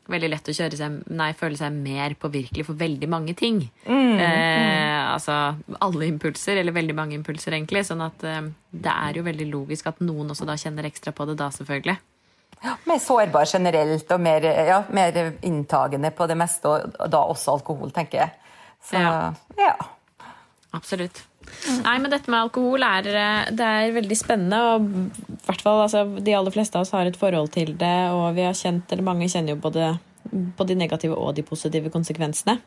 veldig lett å seg, nei, føle seg mer påvirkelig for veldig mange ting. Mm, eh, mm. Altså alle impulser, eller veldig mange impulser, egentlig. Sånn at eh, det er jo veldig logisk at noen også da kjenner ekstra på det da, selvfølgelig. Ja, mer sårbar generelt og mer, ja, mer, inntagende på det meste, og da også alkohol, tenker jeg. Så, ja. ja. Absolutt. Nei, men dette med alkohol er, det er veldig spennende. og hvert fall, altså, De aller fleste av oss har et forhold til det, og vi har kjent, eller mange kjenner jo både på de negative og de positive konsekvensene.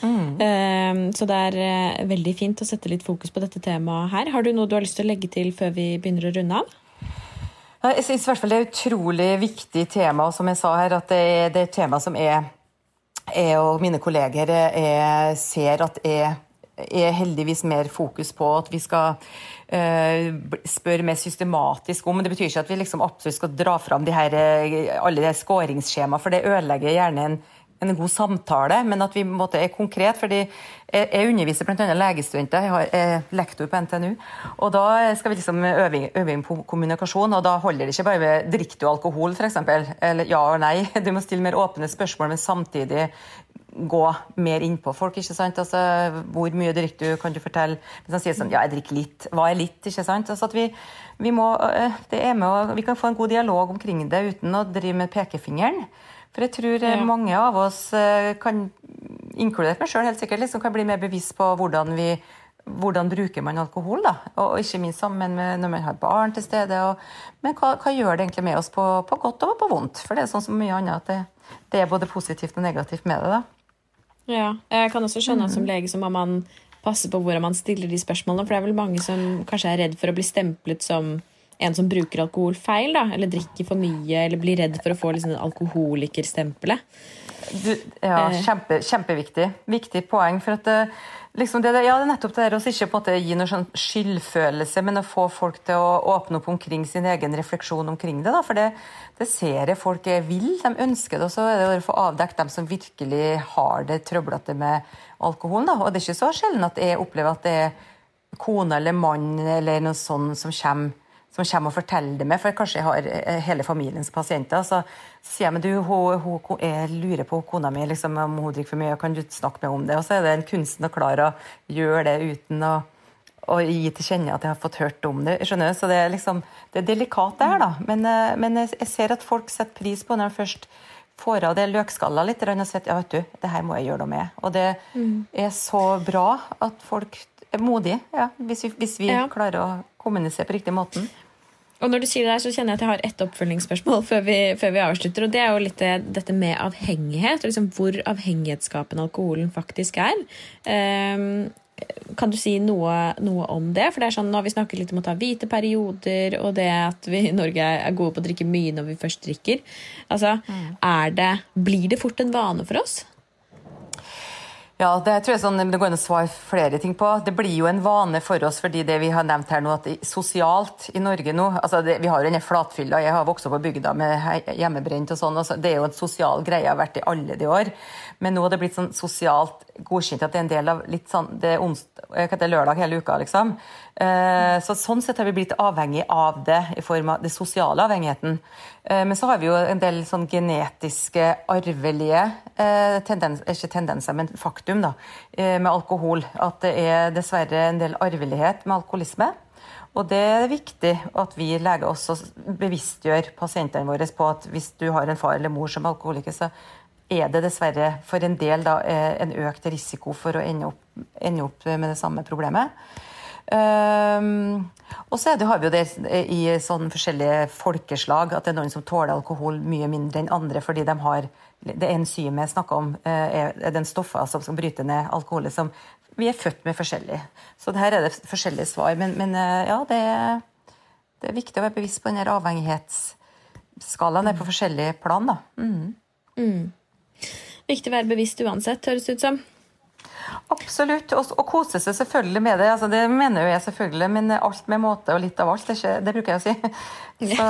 Mm. Så det er veldig fint å sette litt fokus på dette temaet her. Har du noe du har lyst til å legge til før vi begynner å runde av? Jeg synes i hvert fall Det er et utrolig viktig tema, og som jeg sa her, at det er, et tema som jeg, jeg og mine kolleger jeg ser at er, er heldigvis mer fokus på at vi skal uh, spørre mer systematisk om. Men det betyr ikke at vi liksom absolutt skal dra fram de her, alle de skåringsskjemaene, for det ødelegger gjerne en en god samtale, men at vi måtte, er konkret. fordi jeg, jeg underviser bl.a. legestudenter, jeg er lektor på NTNU. og Da skal vi liksom øve, øve inn på kommunikasjon, og da holder det ikke bare med drikker du alkohol, f.eks. Eller ja og nei. Du må stille mer åpne spørsmål, men samtidig gå mer innpå folk. ikke sant? Altså, Hvor mye drikker du, kan du fortelle? Hvis han sier sånn, ja, jeg drikker litt. Hva er litt? ikke sant? Altså at vi, vi, må, øh, det er med, vi kan få en god dialog omkring det uten å drive med pekefingeren. For jeg tror eh, ja. mange av oss eh, kan, inkludert meg sjøl helt sikkert, liksom kan bli mer bevisst på hvordan vi hvordan bruker man alkohol, da? Og ikke minst sammen med når man har barn til stede. Og, men hva, hva, gjør det egentlig med oss på, på, godt og på vondt? For det er sånn som mye annet at det, det, er både positivt og negativt med det. da. Ja, jeg kan også skjønne at som lege så må man passe på hvordan man stiller de spørsmålene. For det er vel mange som kanskje er redd for å bli stemplet som en som bruker alkohol feil, da, eller drikker for mye, eller blir redd for å få liksom alkoholikerstempelet. Ja, eh. kjempe, kjempeviktig. Viktig poeng. for at det, liksom det, ja, det er nettopp det der å ikke på en måte gi noe sånn skyldfølelse, men å få folk til å åpne opp omkring sin egen refleksjon omkring det. Da. For det, det ser jeg folk vil, de ønsker det. Og så er det å få avdekket dem som virkelig har det trøblete med alkoholen. Da. Og det er ikke så sjelden at jeg opplever at det er kone eller mann eller noe sånt som kommer som kommer og forteller det meg, for kanskje jeg har eh, hele familiens pasienter. Så, så sier jeg men du, hun, hun, jeg lurer på kona mi liksom, om hun drikker for mye, kan du snakke med henne om det? Og så er det en kunsten å klare å gjøre det uten å, å gi til kjenne at jeg har fått hørt om det. skjønner du? Så det er, liksom, det er delikat, det her, da. Men, eh, men jeg ser at folk setter pris på når de først får av det løkskalla litt og sier ja, vet du, det her må jeg gjøre noe med. Og det mm. er så bra at folk er modige, ja, hvis vi, hvis vi ja. klarer å kommunisere på riktig måten. Og når du sier det så kjenner jeg at jeg har ett oppfølgingsspørsmål før vi, før vi avslutter. Og det er jo litt dette med avhengighet. Liksom hvor avhengighetsskapende alkoholen faktisk er. Um, kan du si noe, noe, om det? For det er sånn, Nå har vi snakket litt om å ta hvite perioder, og det at vi i Norge er gode på å drikke mye når vi først drikker. Altså, mm. er det, Blir det fort en vane for oss? Ja, det tror jeg sånn, det går an å svare flere ting på. Det blir jo en vane for oss fordi det vi har nevnt her nå, at sosialt i Norge nå altså det, Vi har jo denne flatfylla. Jeg har vokst opp på bygda med hjemmebrent og sånn. Altså det er jo en sosial greie, jeg har vært i alle de år. Men nå har det blitt sånn sosialt godkjent at det er en del av litt sånn, det er onsdag, det lørdag hele uka. liksom. Eh, så Sånn sett har vi blitt avhengig av det i form av den sosiale avhengigheten. Eh, men så har vi jo en del sånn genetiske, arvelige tendenser, ikke tendenser, men faktum da, med alkohol. At det er dessverre en del arvelighet med alkoholisme. Og det er viktig at vi leger også bevisstgjør pasientene våre på at hvis du har en far eller mor som er alkoholiker, så er det dessverre for en del da, eh, en økt risiko for å ende opp, ende opp med det samme problemet. Um, og så det, har vi jo det i sånn forskjellige folkeslag at det er noen som tåler alkohol mye mindre enn andre fordi de har det enzymet jeg snakka om, eh, er den stoffa som skal bryte ned alkoholet, som vi er født med forskjellig. Så her er det forskjellige svar. Men, men eh, ja, det er, det er, viktig å være bevisst på den avhengighetsskalaen. Det er på forskjellige plan, da. Mm. Mm. Viktig å være bevisst uansett, høres det ut som. Absolutt. Og, og, kose seg selvfølgelig med det. Altså, det mener jo jeg selvfølgelig, men alt med måte og litt av alt, det, ikke, det bruker jeg å si. Så,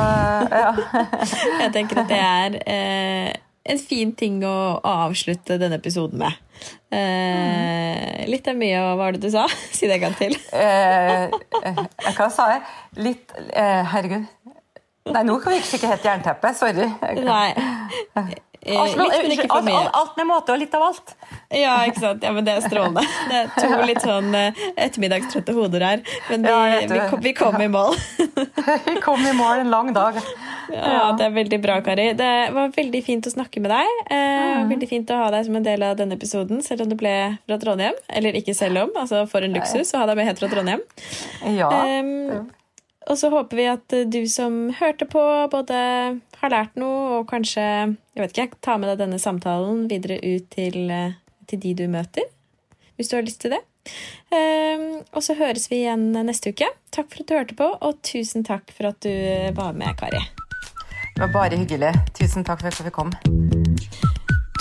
ja. jeg tenker at det er eh, en fin ting å avslutte denne episoden med. Eh, mm. Litt er mye, og hva var det du sa? Si det en gang til. eh, eh hva sa jeg? Litt eh, Herregud. Nei, nå kan vi ikke helt jernteppe. Sorry. Nei. Eh, alt, litt, ikke for mye. Alt, med måte og litt av alt. Ja, ikke sant. Ja, men det er strålende. Det er to litt sånn uh, ettermiddagstrøtte hoder her. Men vi, ja, vi, kom, vi, kom, i mål. vi kom i mål en lang dag. Ja, Det er veldig bra, Kari. Det var veldig fint å snakke med deg. Uh, mm. Veldig fint å ha deg som en del av denne episoden, selv om du ble fra Trondheim. Eller ikke selv om, altså for en luksus å ha deg med helt fra Trondheim. Ja. Um, Og så håper vi at du som hørte på, både har lært noe og kanskje jeg vet ikke, tar med deg denne samtalen videre ut til, til de du møter. Hvis du har lyst til det. Um, og så høres vi igjen neste uke. Takk for at du hørte på, og tusen takk for at du var med, Kari. Det var bare hyggelig. Tusen takk for at vi kom.